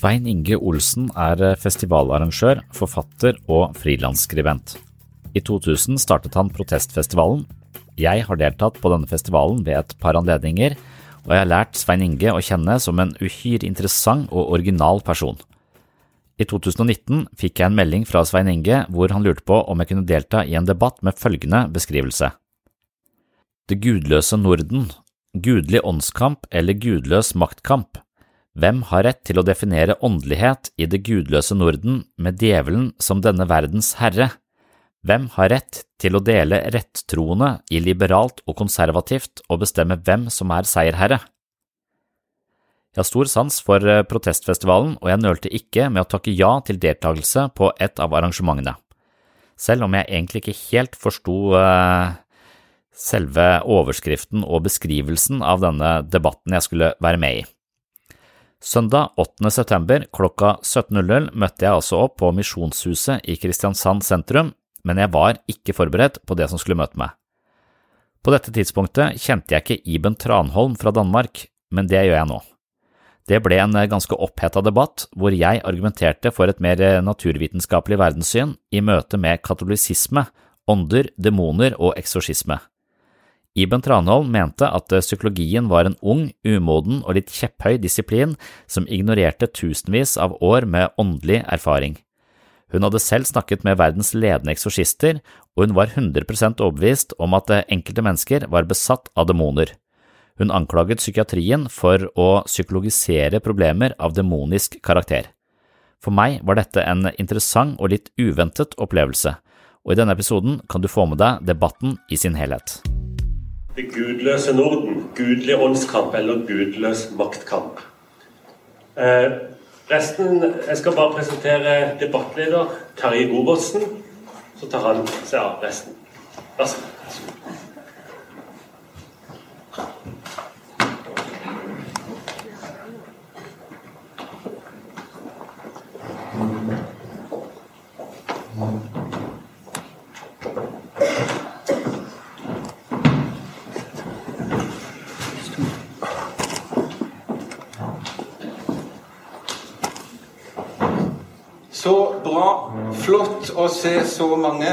Svein Inge Olsen er festivalarrangør, forfatter og frilansskribent. I 2000 startet han Protestfestivalen. Jeg har deltatt på denne festivalen ved et par anledninger, og jeg har lært Svein Inge å kjenne som en uhyre interessant og original person. I 2019 fikk jeg en melding fra Svein Inge hvor han lurte på om jeg kunne delta i en debatt med følgende beskrivelse. Det gudløse Norden, gudelig åndskamp eller gudløs maktkamp. Hvem har rett til å definere åndelighet i det gudløse Norden med djevelen som denne verdens herre? Hvem har rett til å dele rettroende i liberalt og konservativt og bestemme hvem som er seierherre? Jeg har stor sans for eh, protestfestivalen, og jeg nølte ikke med å takke ja til deltakelse på et av arrangementene, selv om jeg egentlig ikke helt forsto uh, selve overskriften og beskrivelsen av denne debatten jeg skulle være med i. Søndag 8. september klokka 17.00 møtte jeg altså opp på Misjonshuset i Kristiansand sentrum, men jeg var ikke forberedt på det som skulle møte meg. På dette tidspunktet kjente jeg ikke Iben Tranholm fra Danmark, men det gjør jeg nå. Det ble en ganske oppheta debatt hvor jeg argumenterte for et mer naturvitenskapelig verdenssyn i møte med katolisisme, ånder, demoner og eksorsisme. Iben Tranholm mente at psykologien var en ung, umoden og litt kjepphøy disiplin som ignorerte tusenvis av år med åndelig erfaring. Hun hadde selv snakket med verdens ledende eksorsister, og hun var 100 overbevist om at enkelte mennesker var besatt av demoner. Hun anklaget psykiatrien for å psykologisere problemer av demonisk karakter. For meg var dette en interessant og litt uventet opplevelse, og i denne episoden kan du få med deg debatten i sin helhet. Det gudløse Norden, gudelig åndskamp eller gudløs maktkamp. Eh, resten, Jeg skal bare presentere debattleder Terje Gobertsen. Så tar han seg av resten. Vær så god. Så bra. Flott å se så mange.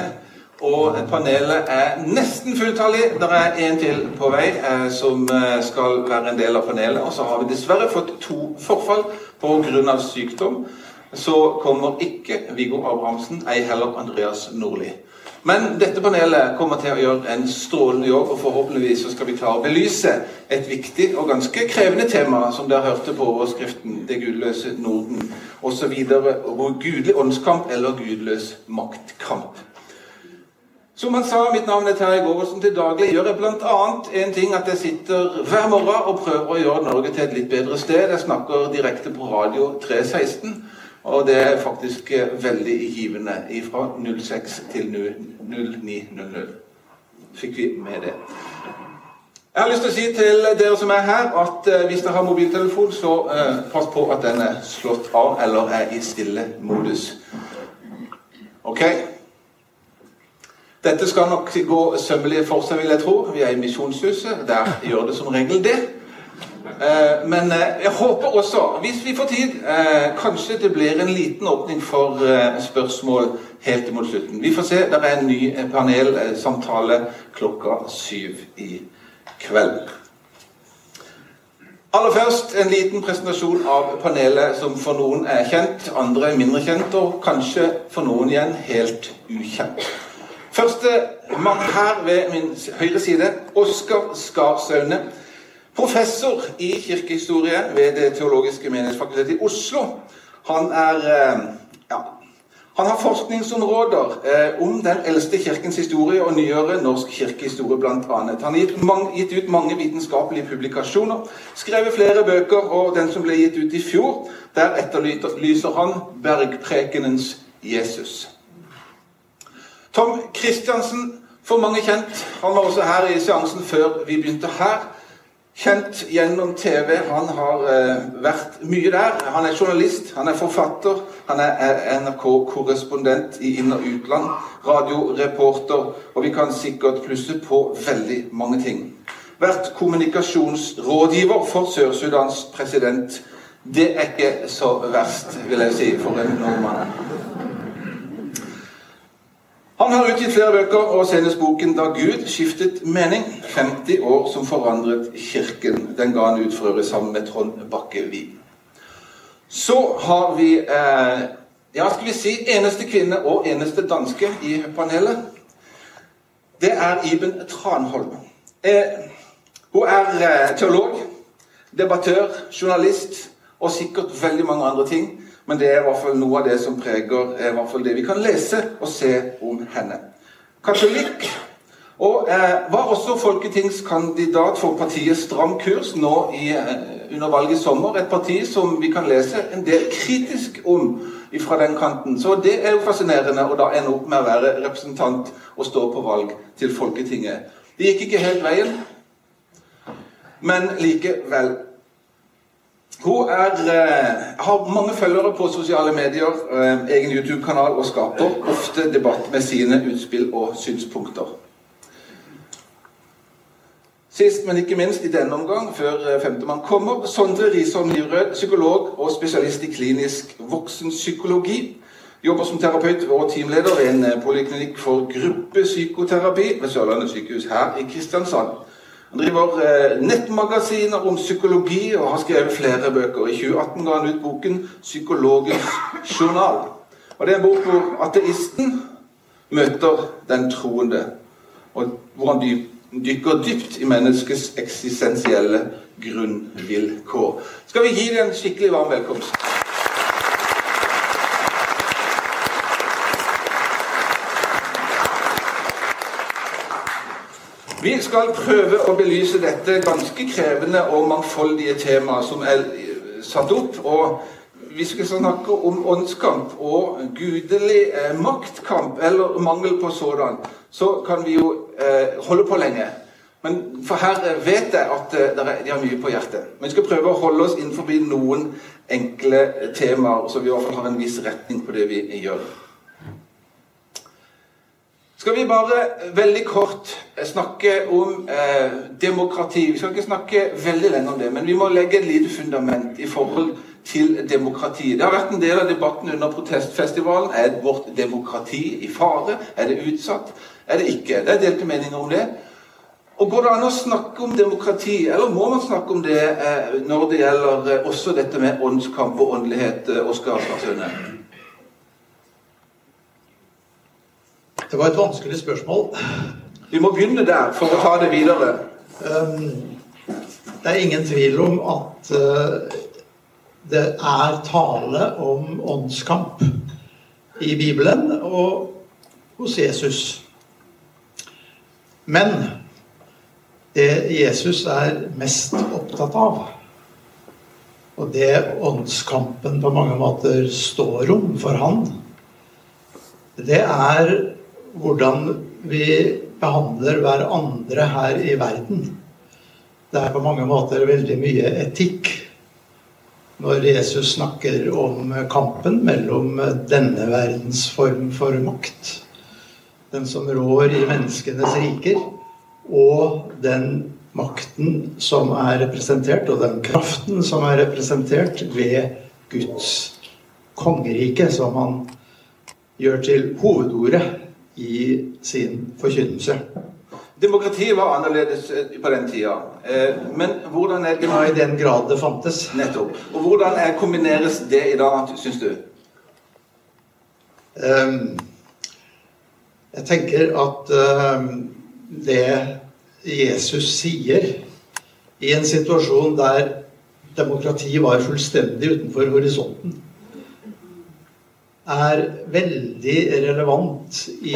Og panelet er nesten fulltallig. Det er en til på vei eh, som eh, skal være en del av panelet. Og så har vi dessverre fått to forfall pga. sykdom. Så kommer ikke Viggo Abrahamsen, ei heller Andreas Nordli. Men dette panelet kommer til å gjøre en strålende jobb, og forhåpentligvis så skal vi klare å belyse et viktig og ganske krevende tema, som dere hørte på overskriften 'Det gudløse Norden' osv. Gudelig åndskamp eller gudløs maktkamp. Som han sa, mitt navn er Terje Gårdsen. Til daglig gjør jeg bl.a. en ting at jeg sitter hver morgen og prøver å gjøre Norge til et litt bedre sted. Jeg snakker direkte på radio 316, og det er faktisk eh, veldig givende. Fra 06 til 0900 fikk vi med det. Jeg har lyst til å si til dere som er her, at uh, hvis dere har mobiltelefon, så uh, pass på at den er slått av eller er i stille modus. Ok? Dette skal nok gå sømmelig for seg, vil jeg tro. Vi er i Misjonshuset. Der gjør det som regel det. Eh, men eh, jeg håper også, hvis vi får tid, eh, kanskje det blir en liten åpning for spørsmål helt mot slutten. Vi får se. Det er en ny panelsamtale klokka syv i kveld. Aller først en liten presentasjon av panelet som for noen er kjent, andre er mindre kjent, og kanskje for noen igjen helt ukjent. Første mann her ved min høyre side, Oskar Skarsaune. Professor i kirkehistorie ved Det teologiske menighetsfakultet i Oslo. Han er eh, ja, han har forskningsområder eh, om den eldste kirkens historie og nyere norsk kirkehistorie bl.a. Han har gitt, mange, gitt, ut mange vitenskapelige publikasjoner, skrevet flere bøker, og den som ble gitt ut i fjor, der etterlyser han bergprekenens Jesus. Tom Kristiansen, for mange kjent. Han var også her i seansen før vi begynte her. Kjent gjennom TV. Han har eh, vært mye der. Han er journalist, han er forfatter, han er NRK-korrespondent i inn- og utland. Radioreporter, og vi kan sikkert plusse på veldig mange ting. Vært kommunikasjonsrådgiver for Sør-Sudans president. Det er ikke så verst, vil jeg si, for en nordmann. Han har utgitt flere bøker, og senest boken 'Da Gud skiftet mening'. 50 år som forandret Kirken. Den ga han ut for øvrig sammen med Trond Bakke-Wien. Så har vi eh, ja, skal vi si eneste kvinne og eneste danske i panelet. Det er Iben Tranholm. Eh, hun er eh, teolog, debattør, journalist og sikkert veldig mange andre ting. Men det er i hvert fall noe av det som preger i hvert fall det vi kan lese og se om henne. Katolikk. Og eh, var også folketingskandidat for partiet Stram kurs nå i, eh, under valget i sommer. Et parti som vi kan lese en del kritisk om fra den kanten. Så det er jo fascinerende å da ende opp med å være representant og stå på valg til Folketinget. Det gikk ikke helt veien, men likevel. Hun er, eh, har mange følgere på sosiale medier, eh, egen YouTube-kanal og skaper ofte debatt med sine utspill og synspunkter. Sist, men ikke minst i denne omgang, før eh, femtemann kommer, Sondre Risholm Livrød, psykolog og spesialist i klinisk voksenpsykologi. Jobber som terapeut og teamleder ved en poliklinikk for gruppepsykoterapi ved Sørlandet sykehus her i Kristiansand. Han driver eh, nettmagasiner om psykologi og har skrevet flere bøker. I 2018 ga han ut boken 'Psykologens journal'. Og Det er en bok hvor ateisten møter den troende, og hvor han dykker dypt i menneskets eksistensielle grunnvilkår. Skal vi gi det en skikkelig varm velkomst? Vi skal prøve å belyse dette ganske krevende og mangfoldige temaet som er satt opp. og Vi skal snakke om åndskamp og gudelig eh, maktkamp, eller mangel på sådan. Så kan vi jo eh, holde på lenge. Men for her vet jeg at eh, de har mye på hjertet. Men vi skal prøve å holde oss innenfor noen enkle temaer, så vi i hvert fall har en viss retning på det vi gjør. Skal vi bare veldig kort snakke om eh, demokrati. Vi skal ikke snakke veldig lenge om det, men vi må legge et lite fundament i forhold til demokrati. Det har vært en del av debatten under protestfestivalen. Er vårt demokrati i fare? Er det utsatt? er det ikke. Det er delte meninger om det. Og Går det an å snakke om demokrati, eller må man snakke om det eh, når det gjelder eh, også dette med åndskamp og åndelighet, eh, Oskar Svartøne? Det var et vanskelig spørsmål. Vi må begynne der for å ta det videre. Um, det er ingen tvil om at uh, det er tale om åndskamp i Bibelen og hos Jesus. Men det Jesus er mest opptatt av, og det åndskampen på mange måter står om for han, det er hvordan vi behandler hverandre her i verden. Det er på mange måter veldig mye etikk når Jesus snakker om kampen mellom denne verdens form for makt, den som rår i menneskenes riker, og den makten som er representert, og den kraften som er representert ved Guds kongerike, som han gjør til hovedordet i sin forkynnelse. Demokratiet var annerledes eh, på den tida. Eh, men hvordan er det Ja, I den grad det fantes. Nettopp. Og hvordan er, kombineres det i dag, syns du? Um, jeg tenker at um, det Jesus sier i en situasjon der demokrati var fullstendig utenfor horisonten, er veldig relevant i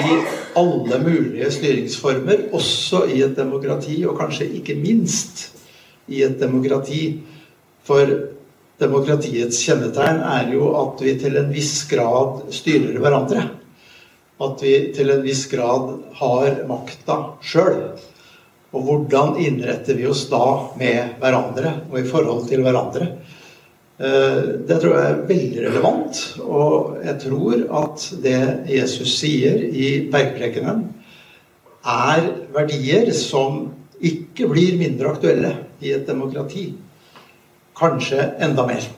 alle mulige styringsformer, også i et demokrati, og kanskje ikke minst i et demokrati. For demokratiets kjennetegn er jo at vi til en viss grad styrer hverandre at vi til en viss grad har makta sjøl. Og hvordan innretter vi oss da med hverandre og i forhold til hverandre? Eh, det tror jeg er veldig relevant. Og jeg tror at det Jesus sier i bergprekenen, er verdier som ikke blir mindre aktuelle i et demokrati. Kanskje enda mer.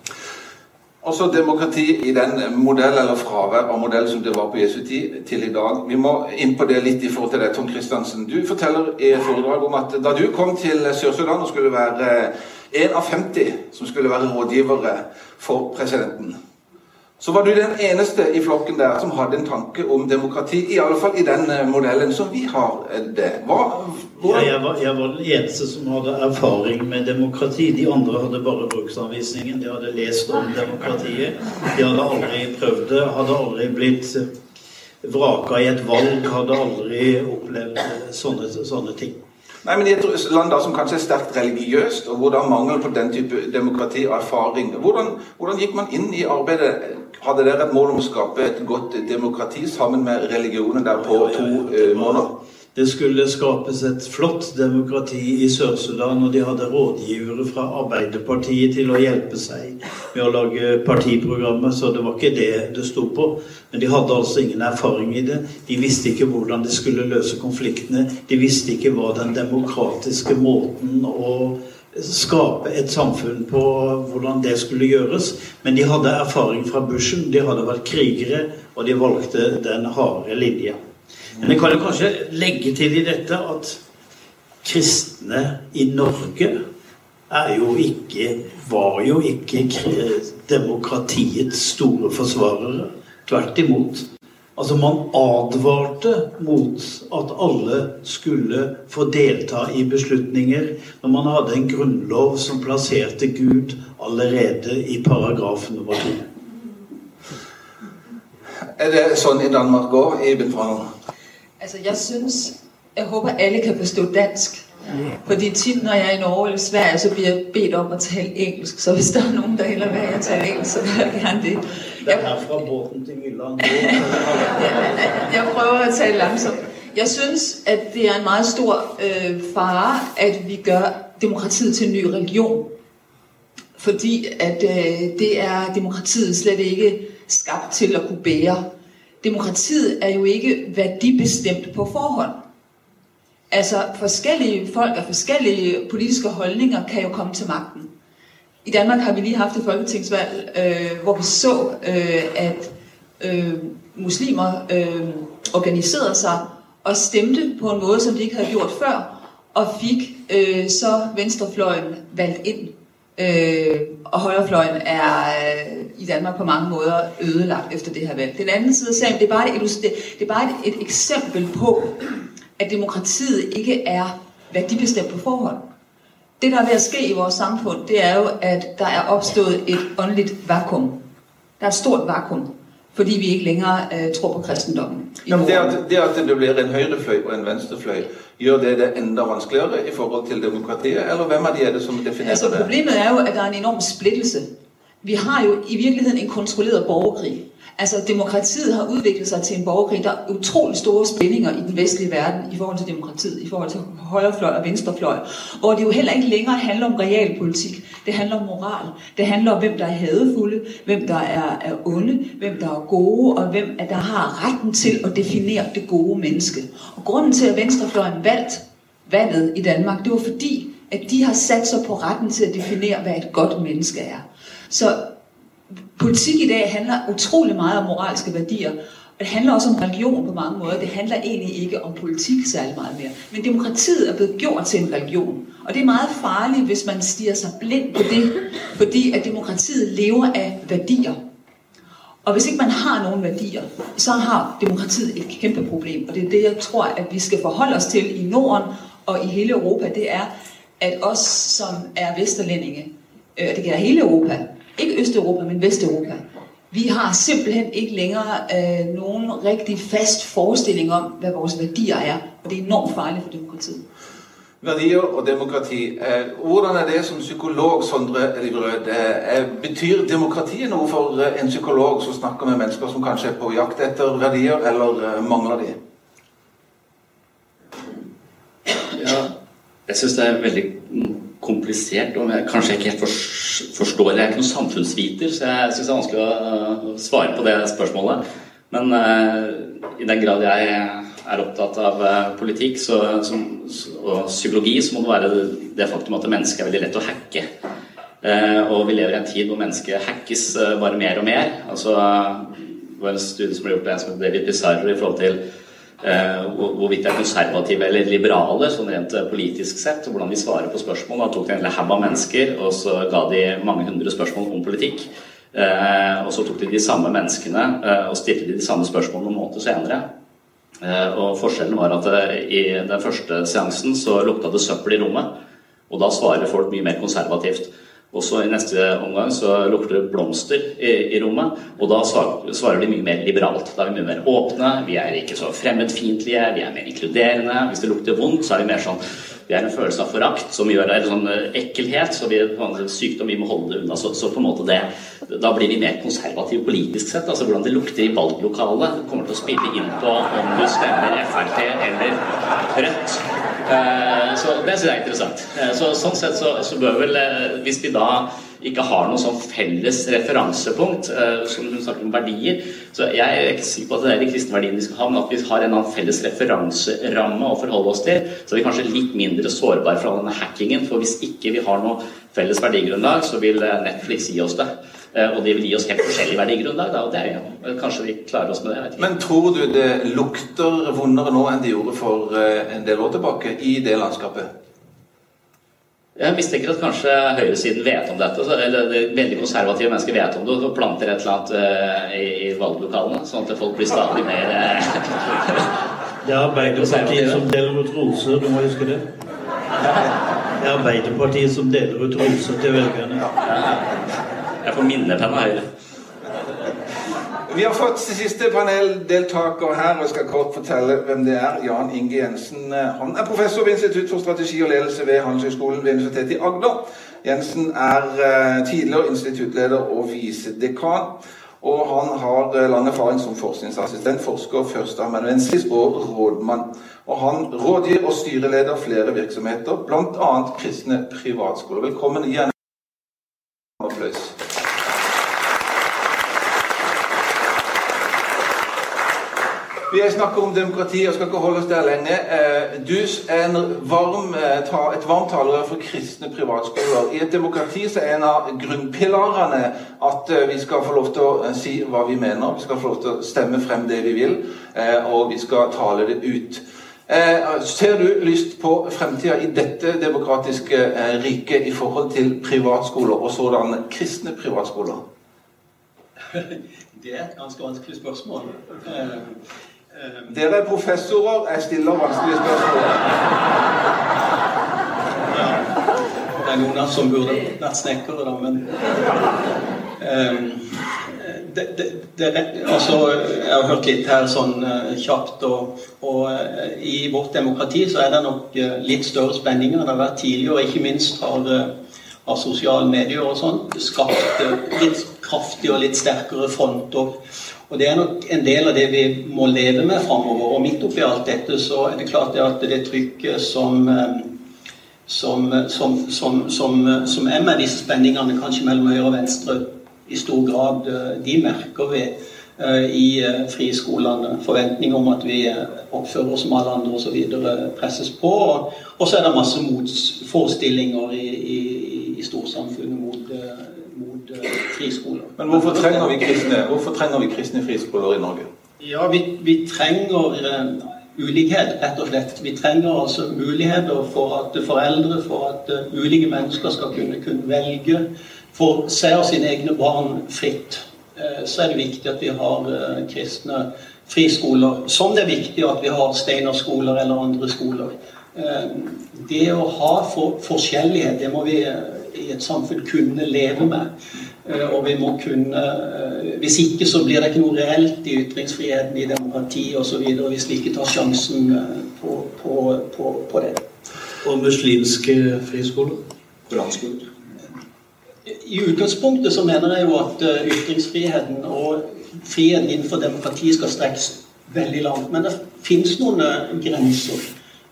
Også demokrati i den modell eller fravær av modell som det var på Jesu tid til i dag. Vi må inn på det litt i forhold til det, Tom Kristiansen. Du forteller i et foredrag om at da du kom til Sør-Sudan og skulle være en av 50 som skulle være rådgivere for presidenten så var du den eneste i flokken der som hadde en tanke om demokrati. I alle fall i den eh, modellen som vi har eh, det. Hva, ja, jeg, var, jeg, var, den eneste som hadde erfaring med demokrati. De andre hadde bare bruksanvisningen. De hadde lest om demokratiet. De hadde aldri prøvd det. Hadde aldri blitt vraka i et valg. Hadde aldri opplevd sånne, sånne ting. Nei, men I et land da som kanskje er sterkt religiøst, og hvor det er mangel på den type demokrati og erfaring, hvordan, hvordan gikk man inn i arbeidet? Hadde dere et mål om å skape et godt demokrati sammen med religionen der på to uh, måneder? Det skulle skapes et flott demokrati i Sør-Sudan, og de hadde rådgivere fra Arbeiderpartiet til å hjelpe seg med å lage partiprogrammer, så det var ikke det det sto på. Men de hadde altså ingen erfaring i det. De visste ikke hvordan de skulle løse konfliktene. De visste ikke hva den demokratiske måten å skape et samfunn på, hvordan det skulle gjøres. Men de hadde erfaring fra Bushen, de hadde vært krigere, og de valgte den harde linje. Men jeg kan jo kanskje legge til i dette at kristne i Norge er jo ikke, var jo ikke demokratiets store forsvarere. Tvert imot. Altså Man advarte mot at alle skulle få delta i beslutninger når man hadde en grunnlov som plasserte Gud allerede i paragraf nummer to. Er det sånn i Danmark òg, Iben Franholm? Altså, jeg synes, jeg håper alle kan bestå dansk. Fordi tit når jeg er i Norge eller Sverige, så blir jeg bedt om å tale engelsk. Så hvis det er noen der heller vil jeg tale engelsk, så vil jeg gjerne det. Jeg, det er fra båten til Jylland. jeg prøver å tale langsomt. Jeg synes at det er en meget stor øh, fare at vi gjør demokratiet til en ny religion. Fordi at øh, det er demokratiet slett ikke skapt til å kunne bære. Demokratiet er jo ikke værdibestemt på forhånd. Altså, Forskellige folk og forskellige politiske holdninger kan jo komme til makten. I Danmark har vi lige hatt et folketingsvalg øh, hvor vi så øh, at øh, muslimer øh, organiserede seg og stemte på en måte som de ikke hadde gjort før, og fikk øh, så venstrefløjen valgt ind. Øh, og højrefløjen er øh, i Danmark på mange måder ødelagt efter det her valg. Den anden side af sagen, det er bare, et, det, er bare et, et eksempel på, at demokratiet ikke er værdibestemt på forhånd. Det, der er ved at ske i vores samfund, det er jo, at der er opstået et åndeligt vakuum. Der er et stort vakuum, fordi vi ikke længere øh, tror på kristendommen. Ja, men det, at, det at det blir en høyrefløy og en venstrefløy, gjør det det enda vanskeligere i forhold til demokratiet? Eller hvem av de er det som definerer Altså, det? problemet er jo, at der er en enorm splittelse. Vi har jo i virkeligheten en kontrollert borgerkrig. Altså, demokratiet har utviklet seg til en borgerkrig. Der er utrolig store spenninger i den vestlige verden i forhold til demokratiet, i forhold til høyrefløy og venstrefløy. hvor det jo heller ikke længere handler om realpolitik. Det handler om moral. Det handler om, hvem der er hadefulde, hvem der er, er onde, hvem der er gode, og hvem der har retten til at definere det gode menneske. Og grunden til, at venstrefløjen valgt valget i Danmark, det var fordi, at de har sat sig på retten til at definere, hvad et godt menneske er. Så politik i dag handler utrolig meget om moralske værdier, det handler også om religion på mange måder. Det handler egentlig ikke om politik særlig meget mere. Men demokratiet er blevet gjort til en religion. Og det er meget farligt, hvis man stiger sig blind på det, fordi at demokratiet lever af værdier. Og hvis ikke man har nogen værdier, så har demokratiet et kæmpe problem. Og det er det, jeg tror, at vi skal forholde os til i Norden og i hele Europa. Det er, at os, som er vesterlændinge, øh, det gælder hele Europa, ikke Østeuropa, men Vesteuropa, vi har simpelthen ikke længere øh, nogen rigtig fast forestilling om, hvad vores værdier er. Og det er enormt farligt for demokratiet. Verdier og demokrati. Eh, hvordan er det som psykolog, Sondre Eliverød? Eh, eh, betyr demokratiet noe for en psykolog som snakker med mennesker som kanskje er på jakt etter verdier, eller mangler de? Ja, jeg syns det er veldig komplisert, og jeg kanskje ikke helt forstår, Jeg er ikke noen samfunnsviter, så jeg syns det er vanskelig å svare på det spørsmålet. Men i den grad jeg er opptatt av uh, politikk så, som, og psykologi, så må det være det faktum at mennesket er veldig lett å hacke. Eh, og vi lever i en tid hvor mennesket hackes eh, bare mer og mer. Altså, det var en studie som ble gjort av en som heter David Pizarro i forhold til eh, hvorvidt de er konservative eller liberale, sånn rent eh, politisk sett, og hvordan de svarer på spørsmål. Da tok de en haug av mennesker, og så ga de mange hundre spørsmål om politikk. Eh, og så tok de de samme menneskene eh, og stilte de de samme spørsmålene noen måneder senere. Eh, og forskjellen var at eh, i den første seansen så lukta det søppel i rommet, og da svarer folk mye mer konservativt. Og så i neste omgang så lukter det blomster i, i rommet, og da svarer de mye mer liberalt. Da er vi mye mer åpne, vi er ikke så fremmedfiendtlige, vi er mer inkluderende. Hvis det lukter vondt, så er vi mer sånn Vi har en følelse av forakt som gjør det, en sånn eh, ekkelhet, så vi sånn sykdom vi må holde det unna. Så, så på en måte det Da blir vi mer konservative politisk sett. Altså hvordan det lukter i valglokalet kommer til å spille inn på om du stemmer Frp eller Rødt. Eh, Så det syns jeg er interessant. Eh, Så, sånn sett så, så bør vel, hvis vi da ikke har noe sånn felles referansepunkt, eh, som hun snakker om verdier, så jeg er ikke sikker på at det er de kristne verdiene vi skal ha, men at vi har en annen felles referanseramme å forholde oss til, så er vi kanskje litt mindre sårbare for all denne hackingen. For hvis ikke vi har noe felles verdigrunnlag, så vil eh, Netflix gi oss det. Eh, Og de vil gi oss helt forskjellig verdigrunnlag, og det er jo Kanskje vi klarer oss med det. Men tror du det lukter vondere nå enn det gjorde for en del år tilbake i det landskapet? Jeg mistenker at kanskje høyresiden vet om dette, eller det veldig konservative mennesker vet om det og planter et eller annet eh, i, i valglokalene, sånn at folk blir stadig mer eh, Det er Arbeiderpartiet som deler ut roser, du må huske det. Det er Arbeiderpartiet som deler ut roser til velgerne. Jeg får minnepenn av Høyre. Vi har fått siste paneldeltaker her, og jeg skal kort fortelle hvem det er. Jan Inge Jensen. Han er professor ved Institutt for strategi og ledelse ved Handelshøyskolen ved Universitetet i Agder. Jensen er eh, tidligere instituttleder og visedekan. Og han har eh, lang erfaring som forskningsassistent, forsker, førsteamanuensis og rådmann. Og han rådgir og styreleder flere virksomheter, bl.a. kristne privatskoler. Velkommen igjen. Applaus. Vi har snakket om demokrati og skal ikke holde oss der lenge. Eh, du er varm, eh, et varmt talerør for kristne privatskoler. I et demokrati så er en av grunnpilarene at eh, vi skal få lov til å si hva vi mener. Vi skal få lov til å stemme frem det vi vil, og vi skal tale det ut. Ser du lyst på fremtida i dette demokratiske riket i forhold til privatskoler, og sådan kristne privatskoler? Det er et ganske vanskelig spørsmål. Ehm, Dere er professorer. Jeg stiller vanskelige spørsmål. Det er noen som burde vært snekkere, da, men um, det, det, det, altså, Jeg har hørt litt her sånn uh, kjapt, og, og i vårt demokrati så er det nok litt større spenninger enn det har vært tidligere. Ikke minst har, har sosiale medier og sånn skapt litt kraftige og litt sterkere fronter og Det er nok en del av det vi må leve med framover. Og midt oppi alt dette så er det klart at det trykket som, som, som, som, som, er med disse spenningene, kanskje mellom høyre og venstre, i stor grad eh, de merker vi eh, i friskolene. Forventninger om at vi oppfører oss som alle andre osv. presses på. Og så er det masse motforestillinger i, i, i storsamfunnet mot friskoler. Men hvorfor trenger vi kristne, hvorfor trenger vi kristne friskoler i Norge? Ja, vi, vi trenger uh, ulikhet, rett og slett. Vi trenger altså muligheter for at foreldre, for at uh, ulike mennesker skal kunne, kunne velge for seg og sine egne barn fritt. Så er det viktig at vi har kristne friskoler. Som det er viktig at vi har Steinerskoler eller andre skoler. Det å ha for, forskjellighet, det må vi i et samfunn kunne leve med. Eh, og vi må kunne eh, Hvis ikke så blir det ikke noe reelt i ytringsfriheten, i demokrati osv. hvis vi ikke tar sjansen eh, på, på, på, på det. Og muslimske friskoler? Koranskoler? I utgangspunktet så mener jeg jo at ytringsfriheten og friheten innenfor demokrati skal strekkes veldig langt. Men det finnes noen grenser.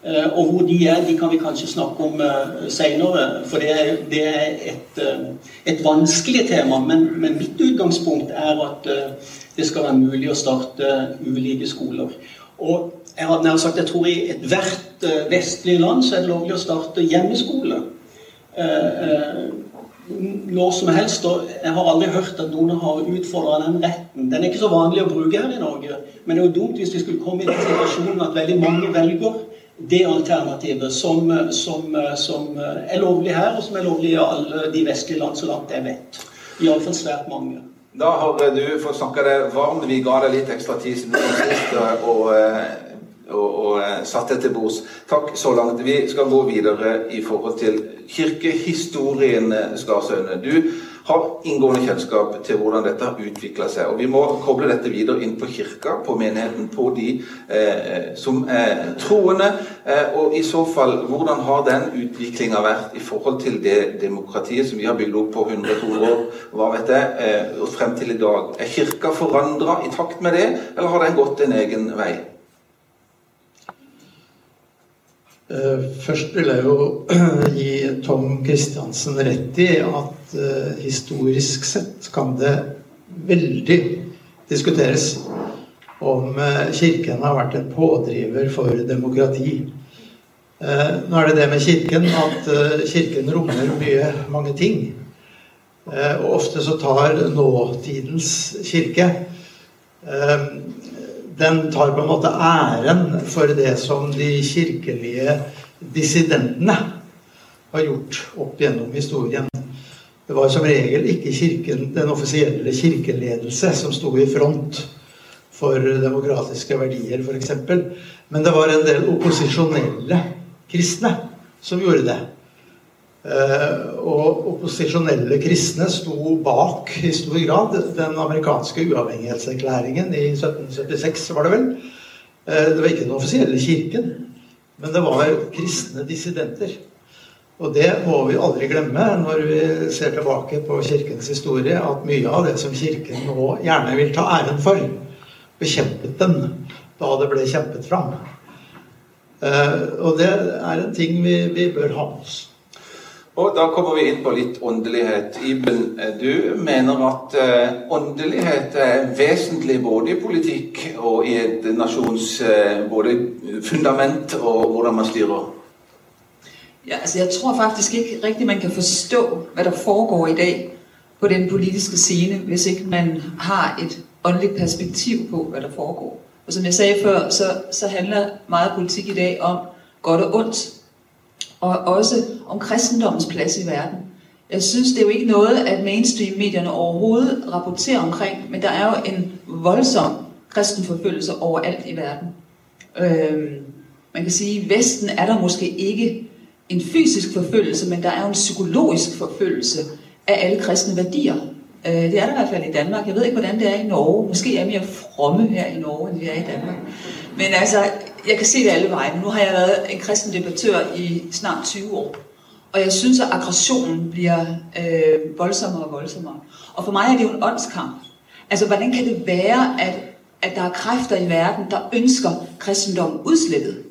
Eh, og hvor de er, de kan vi kanskje snakke om uh, seinere, for det er, det er et, uh, et, vanskelig tema. Men, men, mitt utgangspunkt er at det skal være mulig å starte ulike skoler. Og jeg har nær sagt, jeg tror i ethvert vestlig land så er det lovlig å starte hjemmeskole. når som helst, og Jeg har aldri hørt at noen har utfordra den retten. Den er ikke så vanlig å bruke her i Norge, men det er jo dumt hvis vi skulle komme i den situasjonen at veldig mange velger det alternativet som, som, som, er lovlig her, og som er lovlig i alle de vestlige land, så langt jeg vet. Iallfall svært mange. Da har du fått snakka deg varm. Vi ga deg litt ekstra tid siden sist og, og, og satt deg til bords. Takk så langt. Vi skal gå videre i forhold til kirkehistorien, Skarsøyne. Du har inngående kjennskap til hvordan dette har utvikla seg. Og vi må koble dette videre inn på kirka, på menigheten, på de eh, som er troende. Eh, og i så fall, hvordan har den utviklinga vært i forhold til det demokratiet som vi har bygd opp på 100-200 år, hva vet jeg, eh, og frem til i dag? Er kirka forandra i takt med det, eller har den gått en egen vei? Eh, først vil jeg jo gi Tom Kristiansen rett i at uh, historisk sett kan det veldig diskuteres om uh, Kirken har vært en pådriver for demokrati. Uh, nå er det det med Kirken at Kirken rommer mye, mange ting. og ofte så tar nåtidens kirke Den tar på en måte æren for det som de kirkelige dissidentene har gjort opp gjennom historien. Det var som regel ikke kirken, den offisielle kirkeledelse som sto i front for demokratiske verdier, f.eks. Men det var en del opposisjonelle kristne som gjorde det. Eh, og opposisjonelle kristne sto bak i stor grad den amerikanske uavhengighetserklæringen i 1776, var det vel. Eh, det var ikke den offisielle kirken, men det var kristne dissidenter. Og det må vi aldri glemme når vi ser tilbake på Kirkens historie, at mye av det som Kirken nå gjerne vil ta æren for, bekjempet den da det ble kjempet fram. Uh, og det er en ting vi, vi bør ha med oss. Og da kommer vi inn på litt åndelighet. Iben, du mener at uh, åndelighet er vesentlig både i politikk og i et nasjons uh, både fundament og hvordan man styrer? Ja, altså jeg tror faktisk ikke riktig man kan forstå hva der foregår i dag på den politiske scene hvis ikke man har et åndelig perspektiv på hva der foregår. Og som jeg sa før, så, så handler mye politikk i dag om godt og ondt og også om kristendommens plads i verden. Jeg synes det er jo ikke noe at mainstream-medierne overhodet rapporterer omkring, men der er jo en voldsom kristenforfølgelse overalt i verden. Øhm, man kan sige, at Vesten er der måske ikke en fysisk forfølgelse, men der er jo en psykologisk forfølgelse af alle kristne værdier. Øh, det er der i hvert fald i Danmark. Jeg ved ikke, hvordan det er i Norge. Måske er jeg mere fromme her i Norge, end vi er i Danmark. Men altså, jeg kan se det alle vegne. Nu har jeg været en kristen debattør i snart 20 år. Og jeg synes, at aggressionen bliver øh, voldsommere og voldsommere. Og for mig er det jo en åndskamp. Altså, hvordan kan det være, at, at der er kræfter i verden, der ønsker kristendommen udslettet?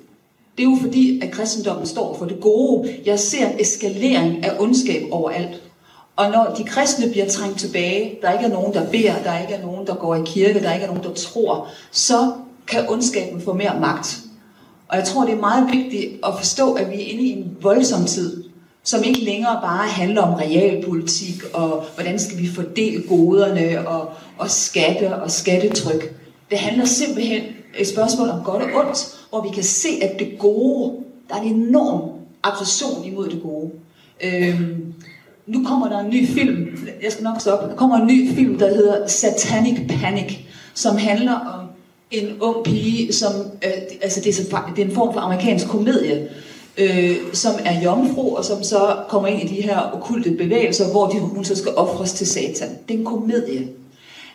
Det er jo fordi, at kristendommen står for det gode. Jeg ser en eskalering av ondskab overalt. Og når de kristne blir trængt tilbage, der ikke er nogen, der beder, der ikke er nogen, der går i kirke, der ikke er nogen, der tror, så kan ondskaben få mer magt. Og jeg tror, det er meget vigtigt at forstå, at vi er inde i en voldsom tid, som ikke længere bare handler om realpolitik, og hvordan skal vi fordele goderne, og, og skatte og skattetryk. Det handler simpelthen et spørgsmål om godt og ondt, hvor vi kan se, at det gode, der er en enorm aggression imod det gode. Øhm, nu kommer der en ny film, jeg skal nok stoppe, der kommer en ny film, der hedder Satanic Panic, som handler om en ung pige, som, øh, altså det er, det er en form for amerikansk komedie, øh, som er jomfru, og som så kommer ind i de her okulte bevægelser, hvor de, hun så skal ofres til satan. Det er en komedie.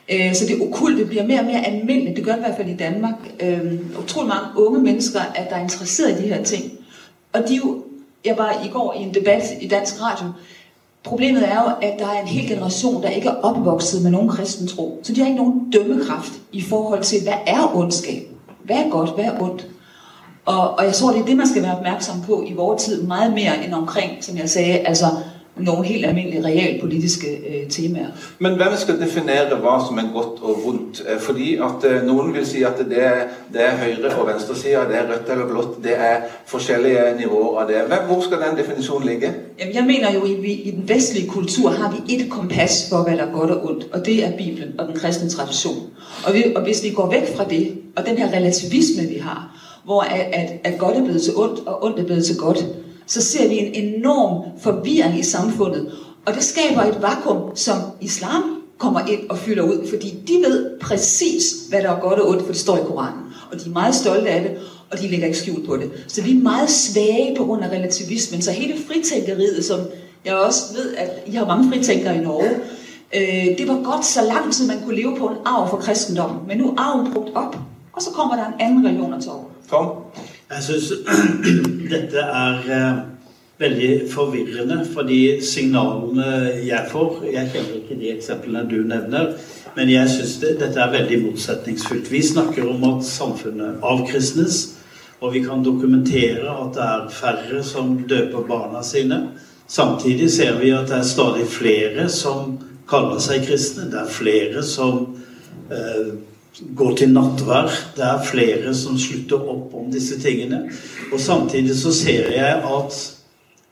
Øh, så det okulte bliver mere og mere almindeligt, det gør det i hvert fald i Danmark. Utrolig mange unge mennesker, at der er interesseret i de her ting. Og de jo, jeg var i går i en debat i Dansk Radio, Problemet er jo, at der er en hel generation, der ikke er opvokset med nogen kristen tro. Så de har ikke nogen dømmekraft i forhold til, hvad er ondskab? Hvad er godt? Hvad er ondt? Og, og jeg tror, det er det, man skal være opmærksom på i vores tid, meget mere end omkring, som jeg sagde, altså nogle helt almindelige realpolitiske eh, temaer. Men hvem skal definere hva som er godt og vondt? Eh, fordi at eh, noen vil si at det det er høyre- og venstresida, det er rødt eller blått, det er forskjellige nivåer av det. Hvor skal den definisjonen ligge? Jamen, jeg mener jo, i, i den vestlige kultur har vi et kompass for, hva det er godt og ondt, og det er Bibelen og den kristne tradisjonen. Og, vi, og hvis vi går vekk fra det, og den her relativisme, vi har, hvor at, at, at godt er blevet til ondt, og ondt er blevet til godt, så ser vi en enorm forvirring i samfundet. Og det skaper et vakuum, som islam kommer ind og fylder ud, fordi de ved præcis, hvad der er godt og ondt, for det står i Koranen. Og de er meget stolte af det, og de lægger ikke skjult på det. Så vi er meget svage på grund af relativismen. Så hele fritænkeriet, som jeg også ved, at I har mange fritænkere i Norge, øh, det var godt så lang tid, man kunne leve på en arv for kristendommen. Men nu er arven brugt op, og så kommer der en anden religion og tage over. Jeg syns dette er eh, veldig forvirrende, fordi signalene jeg får Jeg kjenner ikke de eksemplene du nevner, men jeg syns det, dette er veldig motsetningsfullt. Vi snakker om at samfunnet avkristnes, og vi kan dokumentere at det er færre som døper barna sine. Samtidig ser vi at det er stadig flere som kaller seg kristne. Det er flere som eh, går til nattvær. Det er flere som slutter opp om disse tingene. Og samtidig så ser jeg at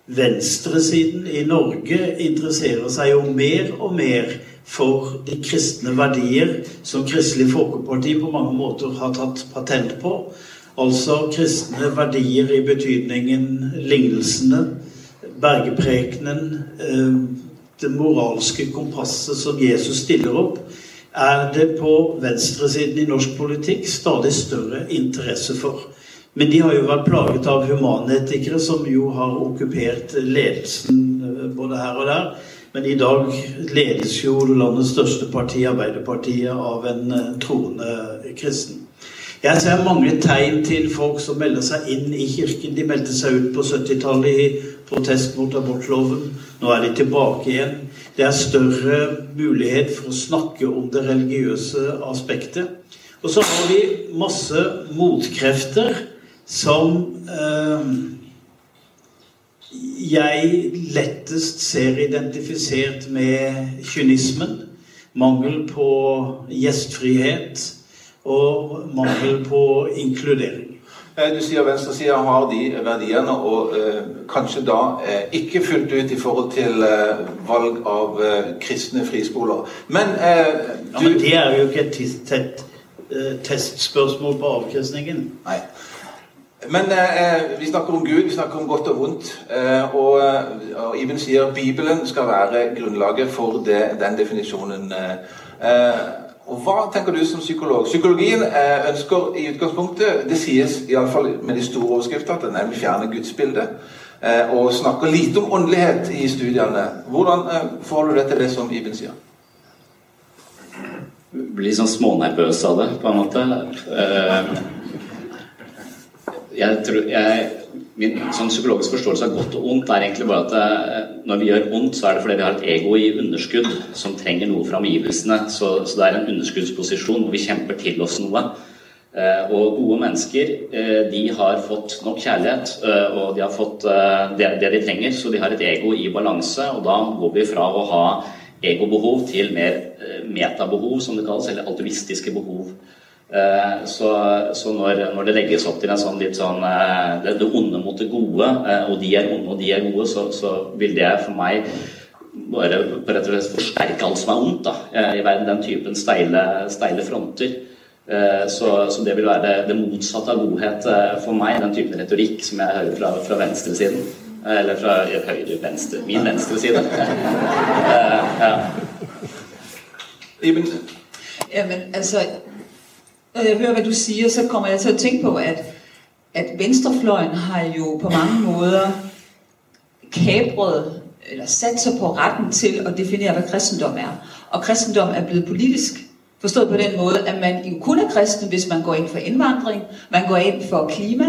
venstresiden i Norge interesserer seg jo mer og mer for de kristne verdier som Kristelig Folkeparti på mange måter har tatt patent på. Altså kristne verdier i betydningen lignelsene, bergeprekenen, eh, det moralske kompasset som Jesus stiller opp er det på venstresiden i norsk politikk stadig større interesse for. Men de har jo vært plaget av humanetikere som jo har okkupert ledelsen eh, både her og der. Men i dag ledes jo landets største parti, Arbeiderpartiet, av en eh, troende kristen. Jeg ser mange tegn til folk som melder seg inn i kirken. De meldte seg ut på 70-tallet i protest mot abortloven. Nå er de tilbake igjen. Det er større mulighet for å snakke om det religiøse aspektet. Og så har vi masse motkrefter som eh, jeg lettest ser identifisert med kynismen. Mangel på gjestfrihet og mangel på inkludering. Eh, du sier venstresida har de verdiene, og eh, kanskje da eh, ikke fullt ut i forhold til eh, valg av eh, kristne friskoler. Men, eh, du... ja, men det er jo ikke et tett, testspørsmål på avkristningen. Nei. Men vi snakker om Gud, vi snakker om godt og vondt. og, og Iben sier Bibelen skal være grunnlaget for det, den definisjonen. Eh, Hva tenker du som psykolog? Psykologien eh, ønsker i utgangspunktet Det sies iallfall med de store overskriftene at den vil fjerne gudsbildet. Eh, og snakker lite om åndelighet i studiene. Hvordan forholder får du det til det som Iben sier? Blir sånn smånervøs av det, på en måte. Jeg tror jeg min sånn psykologisk forståelse av godt og ondt er egentlig bare at eh, når vi gjør ondt, så er det fordi vi har et ego i underskudd som trenger noe fra omgivelsene. Så, så, det er en underskuddsposisjon hvor vi kjemper til oss noe. Eh, og gode mennesker eh, de har fått nok kjærlighet, og de har fått det, det de trenger. Så de har et ego i balanse, og da går vi fra å ha egobehov til mer metabehov, som det kalles, eller altruistiske behov. Eh, så, så når, når, det legges opp til en sånn litt sånn eh, det, det onde mot det gode, eh, og de er onde og de er gode, så, så vil det for meg bare rett og slett forsterke alt som er ondt da, i verden. Den typen steile, steile fronter. Så, så, det vil være det, motsatte av godhet for meg, den typen retorikk som jeg hører fra, fra venstresiden. Eller fra høyre venstre Min venstre side. ja. men altså når jeg hører, hvad du siger, så kommer jeg til at tænke på, at, at venstrefløjen har jo på mange måder kabret eller sat sig på retten til at definere, hvad kristendom er. Og kristendom er blevet politisk. Forstået på den måde, at man jo kun er kristen, hvis man går ind for indvandring, man går ind for klima,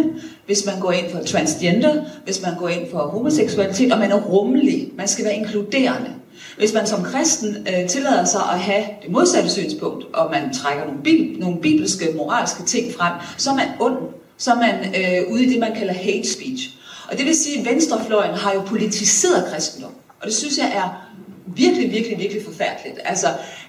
hvis man går ind for transgender, hvis man går ind for homoseksualitet, og man er rummelig. Man skal være inkluderende. Hvis man som kristen øh, tillader sig at have det modsatte synspunkt, og man trækker nogle, bib nogle bibelske, moralske ting frem, så er man ond. Så er man øh, ude i det, man kalder hate speech. Og det vil sige, at venstrefløjen har jo politiseret kristendom. Og det synes jeg er virkelig, virkelig, virkelig forfærdeligt. Altså,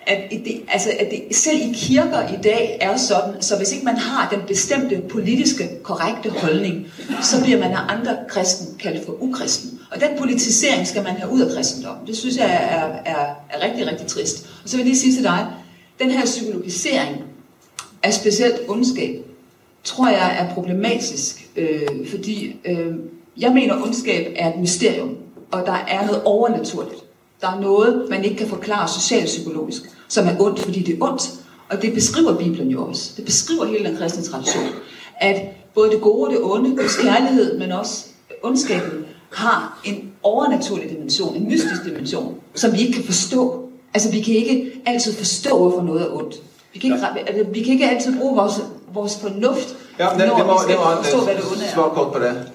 at det, altså, at det selv i kirker i dag er sådan, så hvis ikke man har den bestemte politiske, korrekte holdning, så bliver man af andre kristen kaldt for ukristen. Og den politisering skal man have ud af kristendommen. Det synes jeg er, er, er rigtig, rigtig trist. Og så vil jeg lige sige til dig, den her psykologisering af specielt ondskab, tror jeg er problematisk, øh, fordi øh, jeg mener, ondskab er et mysterium, og der er noget overnaturligt. Der er noget, man ikke kan forklare socialpsykologisk, som er ondt, fordi det er ondt. Og det beskriver Bibelen jo også. Det beskriver hele den kristne tradition. At både det gode og det onde, Guds kærlighed, men også ondskaben, har en overnaturlig dimension, en mystisk dimension, som vi ikke kan forstå. Altså, vi kan ikke altid forstå, hvorfor noget er ondt. Vi kan ikke, altså, vi kan ikke altid bruge vores, vores fornuft, ja, det, når det må, vi skal det må, forstå, hvad det onde er. Svar kort på det.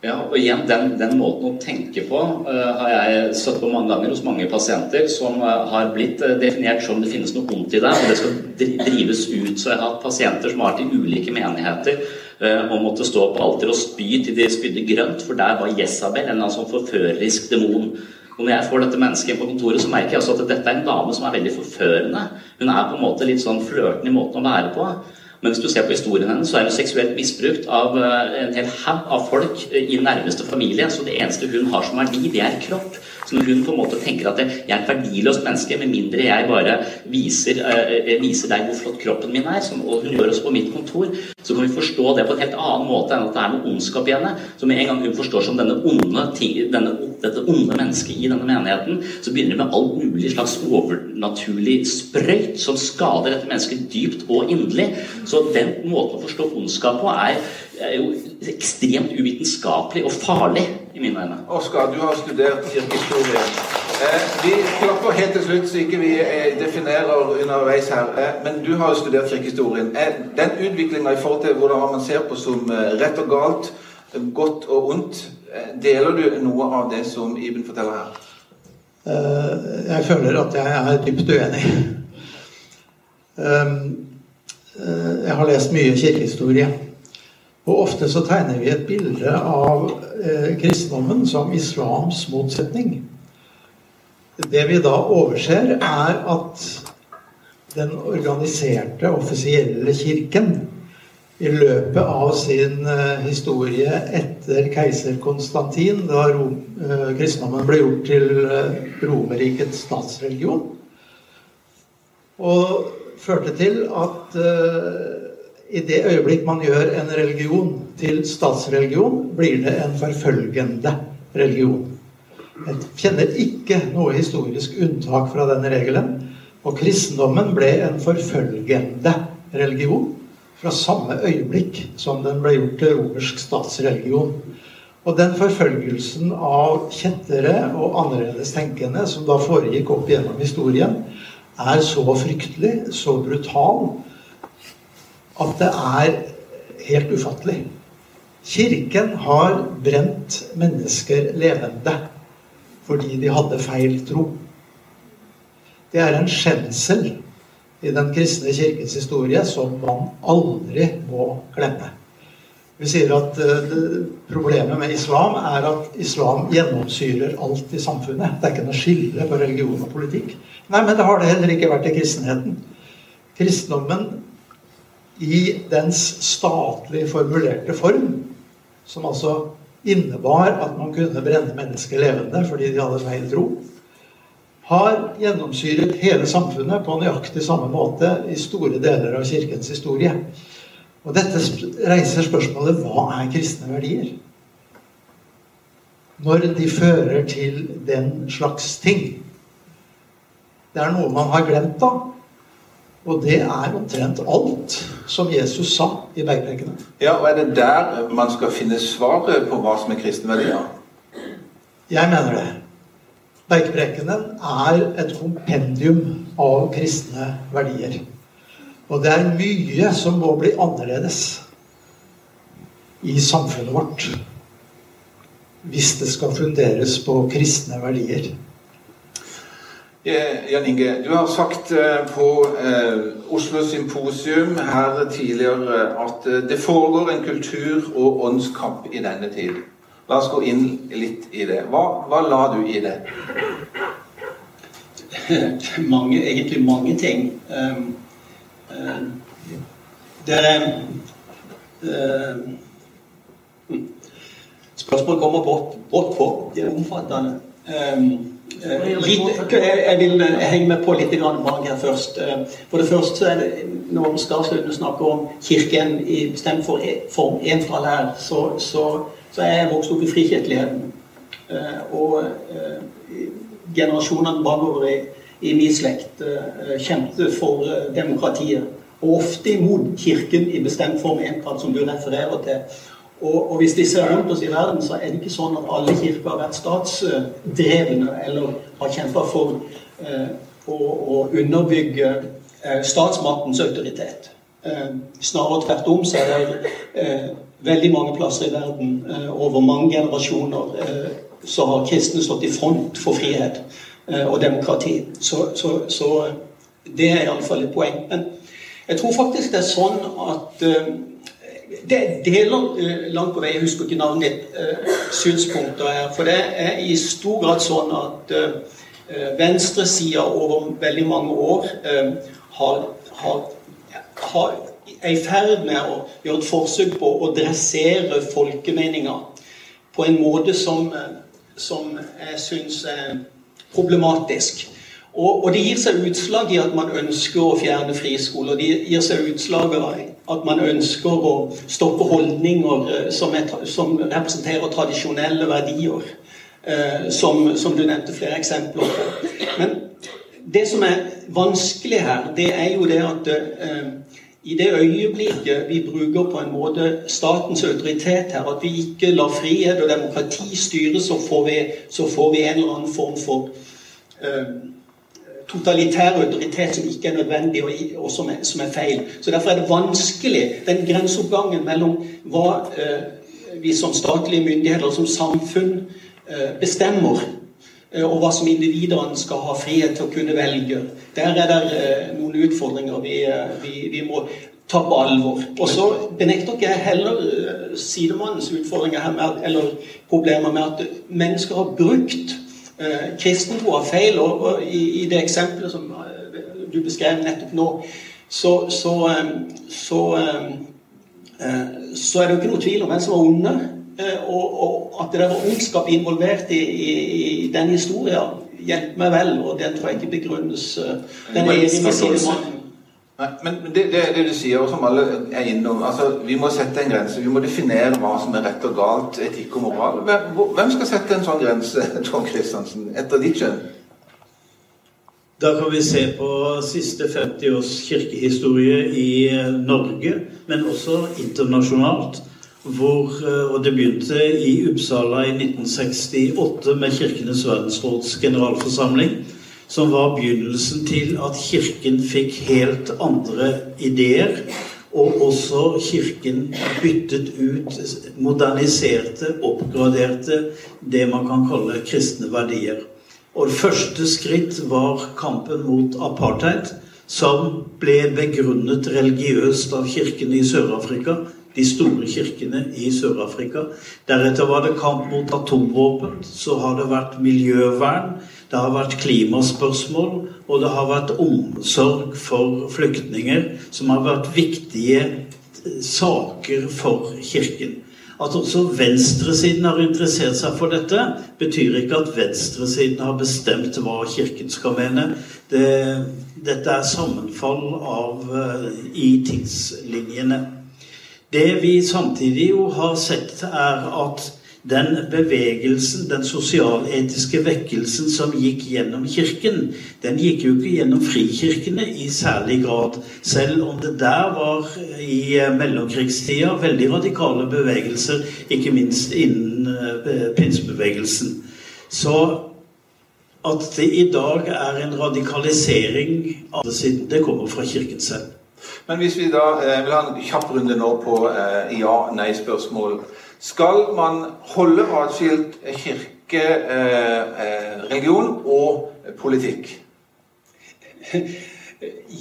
Ja, og igjen, den, den, måten å tenke på uh, har jeg støtt på mange ganger hos mange pasienter som uh, har blitt uh, definert som det finnes noe vondt i deg, og det skal drives ut. Så jeg har hatt pasienter som har vært i ulike menigheter og måtte stå på alter og spy til de spydde grønt, for der var Jesabel, en sånn forførerisk demon. Og når jeg får dette mennesket på kontoret, så merker jeg også at dette er en dame som er veldig forførende. Hun er på en måte litt sånn flørtende i måten å være på. Men hvis du ser på historien hennes, så er hun seksuelt misbrukt av eh, en hel haug av folk eh, i nærmeste familie. Så det eneste hun har som verdi, det er kropp. Når hun på en måte tenker at jeg er et verdiløst menneske, med mindre jeg bare viser, uh, viser deg hvor flott kroppen min er, som, og hun gjør også på mitt kontor, så kan vi forstå det på en helt annen måte enn at det er noe ondskap i henne. Så med en gang hun forstår som denne onde, denne, dette onde mennesket i denne menigheten, så begynner det med all mulig slags overnaturlig sprøyt som skader dette mennesket dypt og inderlig. Så den måten å forstå ondskap på er er jo ekstremt uvitenskapelig og farlig i mine øyne. Oskar, du har studert kirkehistorie. Eh, vi klapper helt til slutt, så ikke vi eh, definerer underveis her. Eh, men du har jo studert kirkehistorien. Eh, den utviklinga i forhold til hvordan man ser på som eh, rett og galt, godt og ondt, eh, deler du noe av det som Iben forteller her? Jeg føler at jeg er dypt uenig. Jeg har lest mye kirkehistorie. Og ofte så tegner vi et bilde av eh, kristendommen som islams motsetning. Det vi da overser, er at den organiserte, offisielle kirken i løpet av sin eh, historie etter keiser Konstantin, da Rom, eh, kristendommen ble gjort til uh, Romerrikets statsreligion, og førte til at i det øyeblikk man gjør en religion til statsreligion, blir det en forfølgende religion. Jeg kjenner ikke noe historisk unntak fra denne regelen. Og kristendommen ble en forfølgende religion fra samme øyeblikk som den ble gjort til romersk statsreligion. Og den forfølgelsen av kjettere og annerledes tenkende som da foregikk opp gjennom historien, er så fryktelig, så brutal, at det er helt ufattelig. Kirken har brent mennesker levende fordi de hadde feil tro. Det er en skjensel i den kristne kirkens historie som man aldri må glemme. Vi sier at uh, Problemet med islam er at islam gjennomsyrer alt i samfunnet. Det er ikke noe skille på religion og politikk. Nei, men det har det heller ikke vært i kristenheten. Kristendommen i dens statlig formulerte form, som altså innebar at man kunne brenne mennesker levende fordi de hadde feil tro, har gjennomsyret hele samfunnet på nøyaktig samme måte i store deler av Kirkens historie. Og dette reiser spørsmålet hva er kristne verdier? Når de fører til den slags ting. Det er noe man har glemt da. Og det er omtrent alt som Jesus sa i bergprekene. Ja, og Er det der man skal finne svaret på hva som er kristne verdier? Jeg mener det. Bergprekene er et kompendium av kristne verdier. Og det er mye som må bli annerledes i samfunnet vårt hvis det skal funderes på kristne verdier. Jan Inge, du har sagt eh, på eh, Oslo Symposium her tidligere at eh, det foregår en kultur- og åndskamp i denne tid. La oss gå inn litt i det. Hva, hva la du i det? mange, egentlig mange ting. Um, um, det um, Spørsmålet kommer brått på. Det er omfattende. Litt, jeg vil henge meg på litt bak her først. For det første er det, Når Skarslund snakker om Kirken i bestemt form, en fra lær, så, så så er jeg vokst opp i frikirkeligheten. Eh, og eh, generasjonene bakover i, i min slekt eh, kjempet for demokratiet. Og ofte imot Kirken i bestemt form, entall som du refererer til. Og, og, hvis de ser rundt oss i verden, så er det ikke sånn at alle kirker har vært statsdrevne eller har kjempa for eh, å, å, underbygge eh, statsmaktens autoritet. Eh, snarere tvert om så er det veldig mange plasser i verden eh, over mange generasjoner eh, så har kristne stått i front for frihet eh, og demokrati. Så, så, så det er iallfall et poeng. Men jeg tror faktisk det er sånn at det deler langt på vei Jeg husker ikke navnet ditt. Synspunkter her. For det er i stor grad sånn at venstresida over veldig mange år har, har, har er i ferd med å gjøre et forsøk på å dressere folkemeninga på en måte som, som jeg syns er problematisk. Og, og, det gir seg utslag i at man ønsker å fjerne friskoler. Det gir seg utslag at man ønsker å stoppe holdninger eh, som, er, som representerer tradisjonelle verdier. Eh, som, som, du nevnte flere eksempler på. Men det som er vanskelig her, det er jo det at eh, i det øyeblikket vi bruker på en måte statens autoritet her, at vi ikke lar frihet og demokrati styre, så får vi, så får vi en eller annen form for totalitær autoritet som ikke er nødvendig, og, og som, er, som, er, feil. Så Derfor er det vanskelig, den grenseoppgangen mellom hva eh, vi som statlige myndigheter, som samfunn, eh, bestemmer og hva som individene skal ha frihet til å kunne velge. Der er det noen utfordringer vi, vi, vi må ta på alvor. Og så benekter ikke jeg heller uh, sidemannens utfordringer her, med eller problemer med at mennesker har brukt uh, har feil. Og, og i, i, det eksempelet som uh, du beskrev nettopp nå, så, så, um, så, um, så, er det jo ikke noe tvil om hvem som var onde. Og, og, at det var ondskap involvert i, i, i den historien, hjelper meg vel. Og den tror jeg ikke begrunnes den er enig med. Nei, men det, det, det, du sier, og som alle er innom altså, Vi må sette en grense. Vi må definere hva som er rett og galt, etikk og moral. Hvem skal sette en sånn grense, Tom Kristiansen, etter ditt skjønn? Da kan vi se på siste 50 års kirkehistorie i eh, Norge, men også internasjonalt. Hvor, eh, og det begynte i Uppsala i 1968 med Kirkenes verdensråds generalforsamling som var begynnelsen til at Kirken fikk helt andre ideer. Og også Kirken byttet ut, moderniserte, oppgraderte det man kan kalle kristne verdier. Og det første skritt var kampen mot apartheid, som ble begrunnet religiøst av kirkene i Sør-Afrika de store kirkene i Sør-Afrika. Deretter var det kamp mot atomvåpen. Så har det vært miljøvern. Det har vært klimaspørsmål, og det har vært omsorg for flyktninger, som har vært viktige eh, saker for Kirken. At også venstresiden har interessert seg for dette, betyr ikke at venstresiden har bestemt hva Kirken skal mene. Det, dette er sammenfall av, uh, i tidslinjene. Det vi samtidig jo har sett, er at den bevegelsen, den sosialetiske vekkelsen som gikk gjennom Kirken, den gikk jo ikke gjennom frikirkene i særlig grad. Selv om det der var i mellomkrigstida veldig radikale bevegelser, ikke minst innen eh, pinsebevegelsen. Så at det i dag er en radikalisering av det siden det kommer fra Kirken selv. Men hvis vi da eh, vil ha en kjapp runde nå på eh, ja-nei-spørsmål Skal man holde atskilt kirke, eh, eh religion og politikk?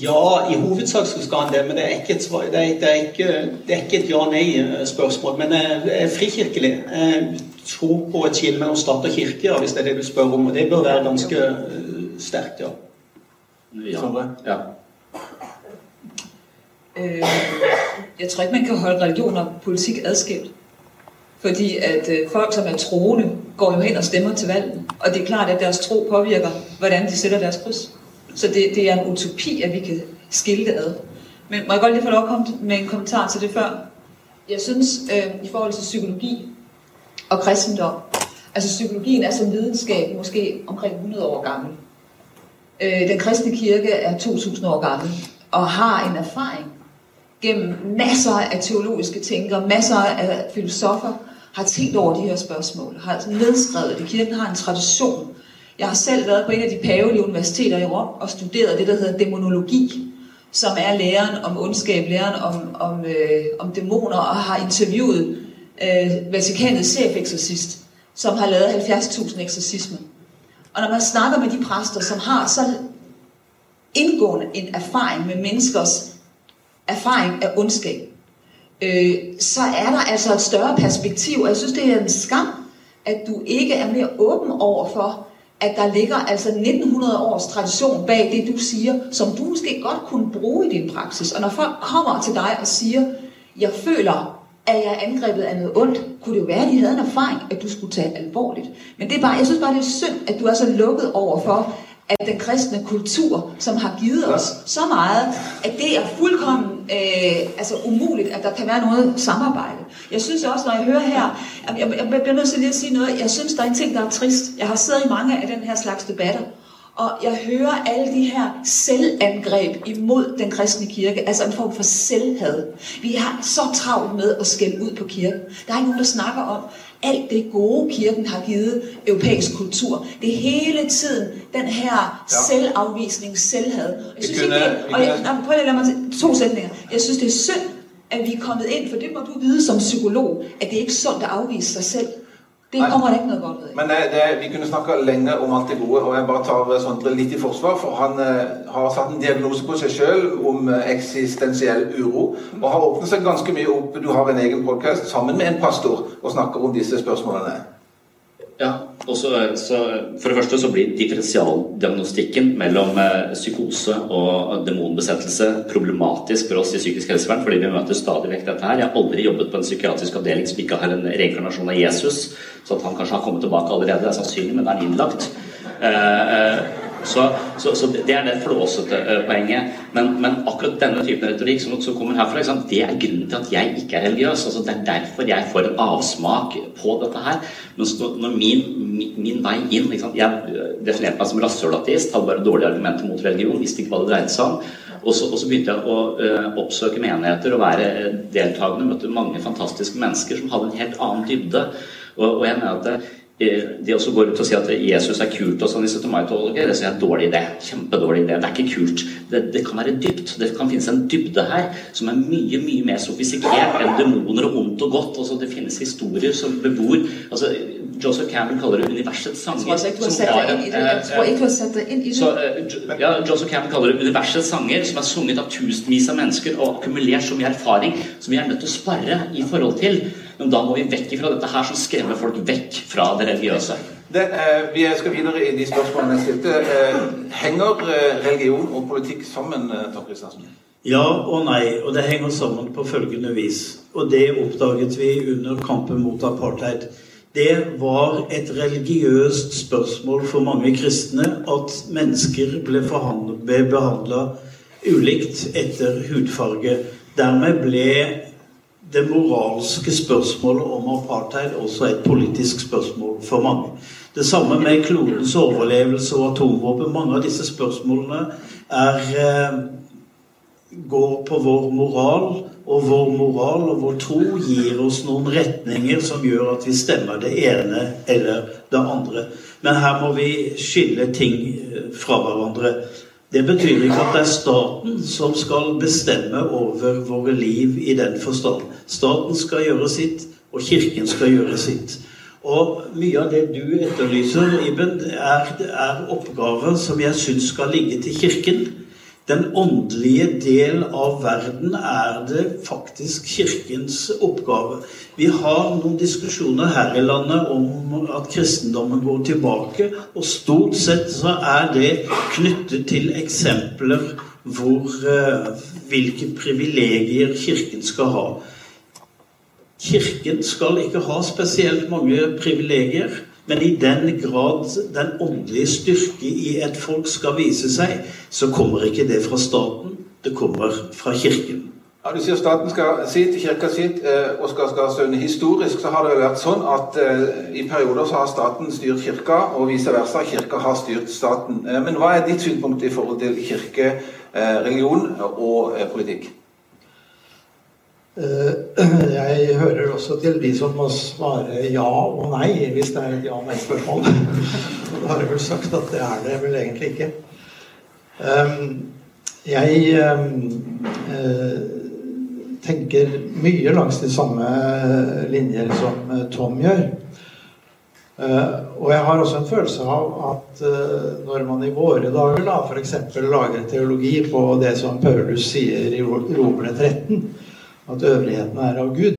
Ja, i hovedsak så skal han det, men det er ikke et, det er, det er ikke, det er ikke et ja-nei-spørsmål. Men jeg er frikirkelig. Jeg tror på et skille mellom stat og kirke, hvis det er det du spør om. Og det bør være ganske sterkt, ja. Ja. ja. Jeg tror ikke, man kan holde religion og politikk adskilt. Fordi at øh, folk, som er troende, går jo hen og stemmer til valget. Og det er klart, at deres tro påvirker, hvordan de sætter deres kryds. Så det, det er en utopi, at vi kan skille det ad. Men må jeg godt lige få lov at komme med en kommentar til det før? Jeg synes, øh, i forhold til psykologi og kristendom, altså psykologien er som videnskab måske omkring 100 år gammel. Øh, den kristne kirke er 2000 år gammel og har en erfaring gennem masser af teologiske tænkere, masser af filosofer, har tænkt over de her spørgsmål, har altså nedskrevet det. Kirken har en tradition. Jeg har selv været på en af de pavelige universiteter i Rom og studeret det, der hedder dæmonologi, som er læren om ondskab, læren om, om, øh, om dæmoner, og har interviewet øh, Vatikanets chefeksorcist, som har lavet 70.000 eksorcismer. Og når man snakker med de præster, som har så indgående en erfaring med menneskers erfaring af ondskab, øh, så er der altså et større perspektiv. Og jeg synes, det er en skam, at du ikke er mer åben over for, at der ligger altså 1900 års tradition bag det, du sier, som du måske godt kunne bruke i din praksis. Og når folk kommer til deg og sier jeg føler, at jeg er angrebet av noget ondt, kunne det jo være, at de hadde en erfaring, at du skulle ta alvorligt. Men det er bare, jeg synes bare, det er synd, at du er så lukket over for, at den kristne kultur, som har givet os så meget, at det er fuldkommen øh, altså umuligt, at der kan være noget samarbejde. Jeg synes også, når jeg hører her, jeg, jeg, bliver nødt til lige at sige noget, jeg synes, der er en ting, der er trist. Jeg har siddet i mange af den her slags debatter, og jeg hører alle de her selvangreb imod den kristne kirke, altså en form for selvhad. Vi har så travlt med at skælde ud på kirken. Der er ikke nogen, der snakker om, alt det gode, kirken har givet europæisk kultur. Det er hele tiden den her selvafvisning, selvhad. Jeg synes ikke, det, og jeg, prøv at lade mig to sætninger. Jeg synes, det er synd, at vi er kommet ind, for det må du vide som psykolog, at det er ikke sundt at afvise sig selv. Det kommer ikke noe godt. Men det, det, vi kunne snakka lenge om alt det gode, og jeg bare tar Sondre litt i forsvar. For han eh, har satt en diagnose på seg sjøl om eh, eksistensiell uro. Og har åpnet seg ganske mye opp. Du har en egen podkast sammen med en pastor og snakker om disse spørsmålene. Ja, og så, For det første så blir differensialdiagnostikken mellom eh, psykose og demonbesettelse problematisk for oss i psykisk helsevern, fordi vi møter stadig vekk dette her. Jeg har aldri jobbet på en psykiatrisk avdeling som ikke har en reinkarnasjon av Jesus, så at han kanskje har kommet tilbake allerede, det er sannsynlig, men det er innlagt. Eh, eh, så, så, så, det er det flåsete uh, poenget. Men, men, akkurat denne typen retorikk som, som kommer herfra, liksom, det er grunnen til at jeg ikke er religiøs. Altså, det er derfor jeg får en avsmak på dette her. Mens når min, min, min vei inn liksom, Jeg definerte meg som rasshølateist, hadde bare dårlige argumenter mot religion, visste ikke hva det dreide seg om. Og så, og så, begynte jeg å uh, oppsøke menigheter og være deltakende. Møtte mange fantastiske mennesker som hadde en helt annen dybde. Og, og jeg mener at de også går ut og sier at Jesus er kult og sånn i 17. mai-toget, det er en dårlig idé. Kjempedårlig idé. Det er ikke kult. Det, det, kan være dypt. Det kan finnes en dybde her som er mye mye mer sofistikert enn demoner og ondt og godt. Altså, det finnes historier som bebor altså, Joseph Campbell kaller det universets sanger. det. Så, ja, Joseph Campbell kaller det universets sanger, som er sunget av tusenvis av mennesker og akkumulert så mye erfaring som vi er nødt til å spare i forhold til. Men da må vi vekk fra dette her som skremmer folk vekk fra det religiøse. Det, eh, vi skal videre i de spørsmålene jeg stilte. Eh, henger eh, religion og politikk sammen, eh, Tom Kristiansen? Ja og nei, og det henger sammen på følgende vis. Og det oppdaget vi under kampen mot apartheid. Det var et religiøst spørsmål for mange kristne at mennesker ble, ble behandla ulikt etter hudfarge. Dermed ble det moralske spørsmålet om apartheid også et politisk spørsmål for mange. Det samme med klodens overlevelse og atomvåpen. Mange av disse spørsmålene er, eh, går på vår moral, og vår moral og vår tro gir oss noen retninger som gjør at vi stemmer det ene eller det andre. Men her må vi skille ting eh, fra hverandre. Det betyr ikke at det er staten som skal bestemme over våre liv i den forstand. Staten skal gjøre sitt, og Kirken skal gjøre sitt. Og mye av det du etterlyser, Iben, er, er oppgaver som jeg syns skal ligge til Kirken. Den åndelige del av verden er det faktisk Kirkens oppgave. Vi har noen diskusjoner her i landet om at kristendommen går tilbake, og stort sett så er det knyttet til eksempler hvor uh, hvilke privilegier Kirken skal ha. Kirken skal ikke ha spesielt mange privilegier. Men i den grad den åndelige styrke i et folk skal vise seg, så kommer ikke det fra staten, det kommer fra Kirken. Ja, Du sier staten skal sitt, kirka sitt, eh, og skal, skal stønne. Historisk så har det jo vært sånn at eh, i perioder så har staten styrt kirka, og vice versa. Kirka har styrt staten. Eh, men hva er ditt synspunkt i forhold til kirke, religion og politikk? Eh, jeg hører også til de som må svare ja og nei hvis det er et ja-nei-spørsmål. Da har jeg vel sagt at det er det vel egentlig ikke. Jeg eh, tenker mye langs de samme linjer som Tom gjør. Eh, og jeg har også en følelse av at når man i våre dager da f.eks. lager teologi på det som Paulus sier i Romerne 13 at øvrigheten er av Gud.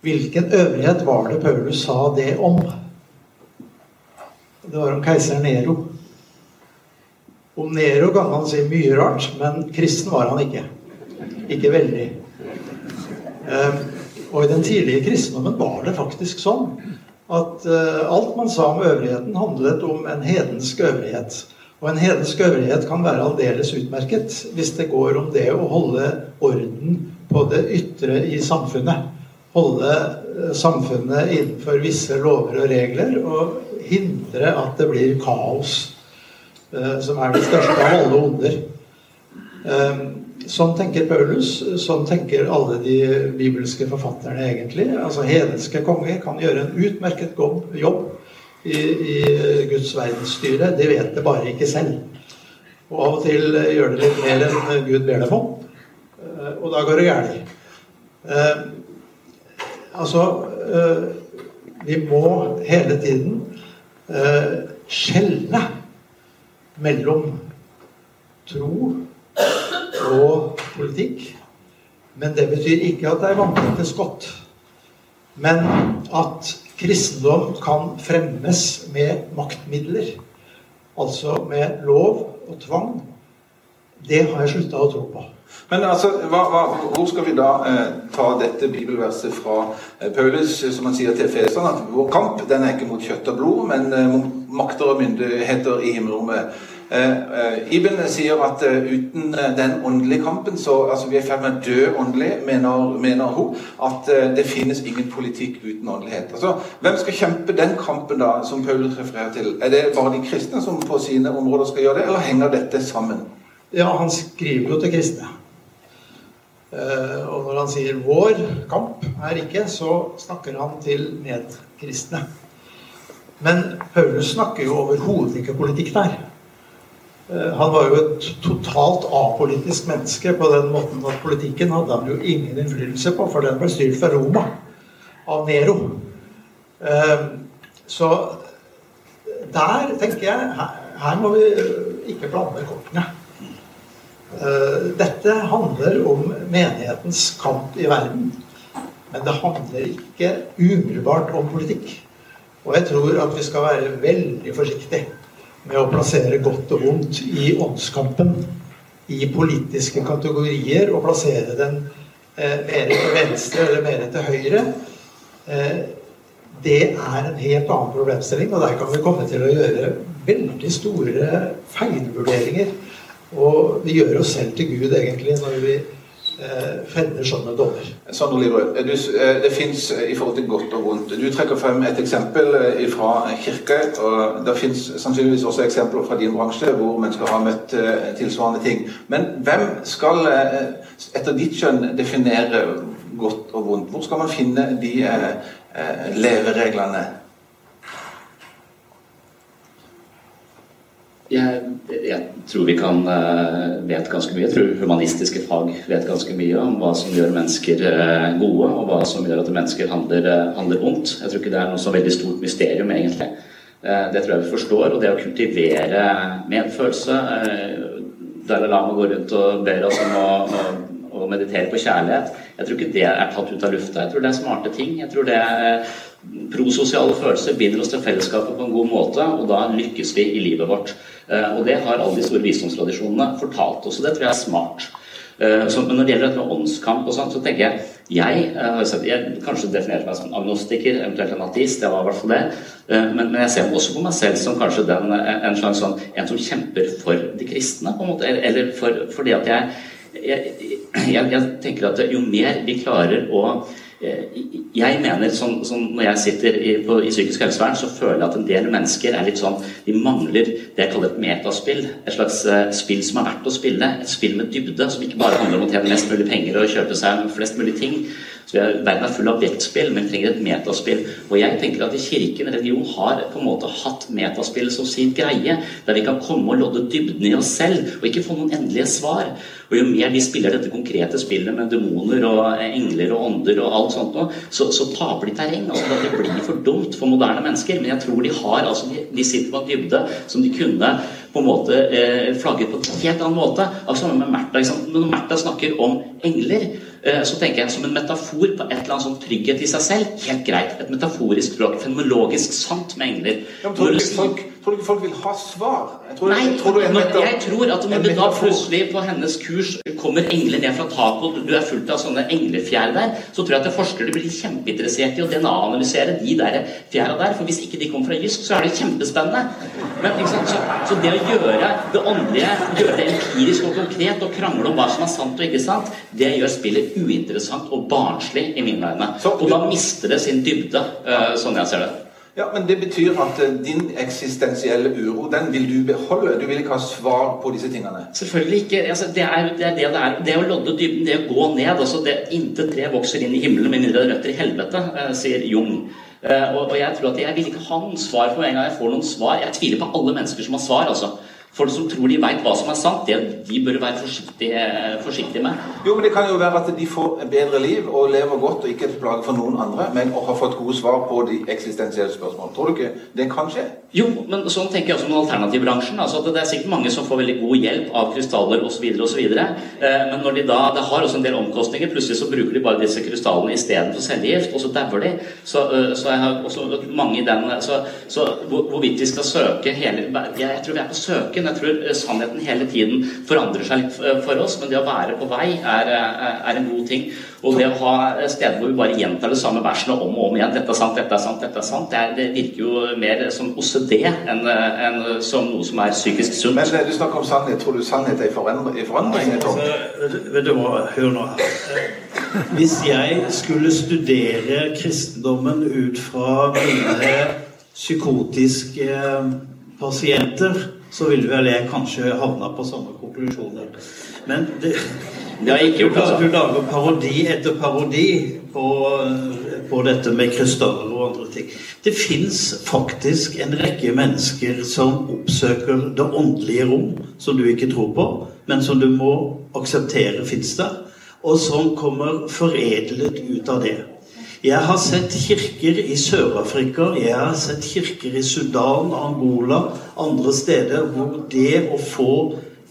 Hvilken øvrighet var det Paulus sa det om? Det var om keiser Nero. Om Nero kan man si mye rart, men kristen var han ikke. Ikke veldig. Eh, Og i den tidlige kristendommen var det faktisk sånn at eh, alt man sa om øvrigheten, handlet om en hedensk øvrighet. Og en hedensk øvrighet kan være aldeles utmerket hvis det går om det å holde orden på det ytre i samfunnet. Holde eh, samfunnet innenfor visse lover og regler og hindre at det blir kaos, eh, som er det største av alle onder. Eh, Sånn tenker Paulus, sånn tenker alle de bibelske forfatterne egentlig. Altså Hedenske konger kan gjøre en utmerket jobb i, i Guds verdensstyre. De vet det bare ikke selv. Og av og til gjør det litt mer enn Gud ber dem om. Og da går det galt. Altså eh, Vi må hele tiden eh, skjelne mellom tro og politikk. Men det betyr ikke at det er vanntette skott. Men at kristendom kan fremmes med maktmidler, altså med lov og tvang, det har jeg slutta å tro på. Men altså, hva, hva, hvor skal vi da eh, ta dette bibelverset fra eh, Paulus, som han sier til Efeserne, at vår kamp den er ikke mot kjøtt og blod, men eh, mot makter og myndigheter i himmelrommet. Eh, eh, Iben sier at eh, uten den åndelige kampen, så altså vi er i ferd med å dø åndelig, mener, mener hun. At det finnes ingen politikk uten åndelighet. Altså, Hvem skal kjempe den kampen da, som Paulus refererer til? Er det bare de kristne som på sine områder skal gjøre det, eller henger dette sammen? Ja, han skriver jo til kristne. Eh, Og når han sier 'vår kamp' er ikke, så snakker han til medkristne. Men Paulus snakker jo overhodet ikke politikk der. Eh, Han var jo et totalt apolitisk menneske på den måten at politikken hadde han jo ingen innflytelse på, for den ble styrt fra Roma av Nero. Eh, Så der tenker jeg her, her må vi ikke blande kortene. Eh, Dette handler om menighetens kamp i verden. Men det handler ikke umiddelbart om politikk. Og jeg tror at vi skal være veldig forsiktige med å plassere godt og vondt i åndskampen i politiske kategorier og plassere den eh, mer til venstre eller mer til høyre. Eh, det er en helt annen problemstilling, og der kan vi komme til å gjøre veldig store feilvurderinger. Og vi gjør oss selv til Gud, egentlig, når vi eh, fender sånne dommer. Sander Lirød, eh, det fins i forhold til godt og vondt. Du trekker frem et eksempel eh, fra kirke. og Det fins sannsynligvis også eksempler fra din bransje hvor mennesker har møtt eh, tilsvarende ting. Men hvem skal eh, etter ditt skjønn definere godt og vondt? Hvor skal man finne de eh, eh, levereglene? Jeg, jeg tror vi kan eh, vet ganske mye. Jeg tror humanistiske fag vet ganske mye om hva som gjør mennesker eh, gode, og hva som gjør at mennesker handler, eh, handler ondt. Jeg tror ikke det er noe så veldig stort mysterium, egentlig. Det tror jeg vi forstår. Og det å kultivere medfølelse Dalai Lama går rundt og ber oss om å, å, å meditere på kjærlighet. Jeg tror ikke det er tatt ut av lufta. Jeg tror det er smarte ting. Jeg tror det er prososiale følelser binder oss til fellesskapet på en god måte, og da lykkes vi i livet vårt. Og det har alle de store visdomstradisjonene fortalt oss, og det tror jeg er smart. Så, men når det gjelder dette med åndskamp og sånt, så tenker jeg jeg sett, jeg kanskje definerer meg som agnostiker, eventuelt en ateist. Jeg var i hvert fall det. Men, men, jeg ser også på meg selv som kanskje den, en slags sånn, en som kjemper for de kristne, på en måte. Eller for, fordi at jeg jeg, jeg, jeg, tenker at jo mer vi klarer å jeg mener, sånn, sånn Når jeg sitter i, på, i, psykisk helsevern, så føler jeg at en del mennesker er litt sånn De mangler det jeg kaller et metaspill. Et slags uh, spill som er verdt å spille. Et spill med dybde, som ikke bare handler om å tjene mest mulig penger og kjøpe seg flest mulig ting. Så er, Verden er full av objektspill, men vi trenger et metaspill. Og jeg tenker at kirken, religion, har på en måte hatt metaspill som sin greie. Der vi kan komme og lodde dybden i oss selv, og ikke få noen endelige svar. Og jo mer de spiller dette konkrete spillet med demoner og engler og ånder og alt sånt noe, så, så taper de terreng. altså Det blir for dumt for moderne mennesker. Men jeg tror de har altså, de, sitter på en dybde som de kunne på en måte eh, flagget på en helt annen måte. Altså med Märtha, Når Märtha snakker om engler, eh, så tenker jeg som en metafor på et eller annet sånn trygghet i seg selv. Helt greit. Et metaforisk språk. Fenomenologisk sant med engler. Ja, men, tror, ikke folk vil ha svar? Jeg tror, Nei, tror du når, jeg tror at når det da plutselig på hennes kurs kommer engler ned fra taket, og du er fullt av sånne englefjær der, så tror jeg at forskere blir kjempeinteressert i å DNA-analysere de der fjæra der. For hvis ikke de kommer fra Jysk, så er det kjempespennende. Men, så, så, det å gjøre det åndelige, gjøre det empirisk og konkret og krangle om hva som er sant og ikke sant, det gjør spillet uinteressant og barnslig i mine øyne. Og da mister det sin dybde, sånn jeg ser det. Ja, Men det betyr at din eksistensielle uro, den vil du beholde? Du vil ikke ha svar på disse tingene? Selvfølgelig ikke. Altså, det, er, det, er det det er. Det å lodde dybden, det å gå ned altså det Intet tre vokser inn i himmelen med mindre det røtter i helvete, sier Jung. Og, og, jeg tror at jeg vil ikke ha noen svar for en gang jeg får noen svar. Jeg tviler på alle mennesker som har svar. altså. Folk som tror de veit hva som er sant, det de bør være forsiktige, forsiktige, med. Jo, men Det kan jo være at de får et bedre liv og lever godt og ikke er til plage for noen andre, men og har fått gode svar på de eksistensielle spørsmålene. Tror du ikke det kan skje? Jo, men sånn tenker jeg også om alternativbransjen. Altså at Det er sikkert mange som får veldig god hjelp av krystaller osv., osv. Eh, men når de da, det har også en del omkostninger. Plutselig så bruker de bare disse krystallene istedenfor cellegift, og så dauer de. Så, eh, så jeg har også mange i den Så, så hvorvidt vi skal søke hele Jeg tror vi er på søken. Jeg tror eh, sannheten hele tiden forandrer seg litt for oss, men det å være på vei er, er en god ting. Og det å ha steder hvor vi bare gjentar det samme versene om og om igjen 'Dette er sant, dette er sant', dette er sant, det, er, det virker jo mer som OCD enn, enn som noe som er psykisk sunt. Men du snakker om sannhet. Tror du sannhet er i forandring? forandring altså, vet du hva, hør nå her. Hvis jeg skulle studere kristendommen ut fra mine psykotiske pasienter så ville vel jeg kanskje havna på samme konklusjoner. Men det, det har ikke gjort, altså. Du lager parodi etter parodi på, på dette med krystaller og andre ting. Det fins faktisk en rekke mennesker som oppsøker det åndelige rom, som du ikke tror på, men som du må akseptere fins der, og som kommer foredlet ut av det. Jeg har sett kirker i Sør-Afrika, jeg har sett kirker i Sudan, Angola, andre steder hvor det å få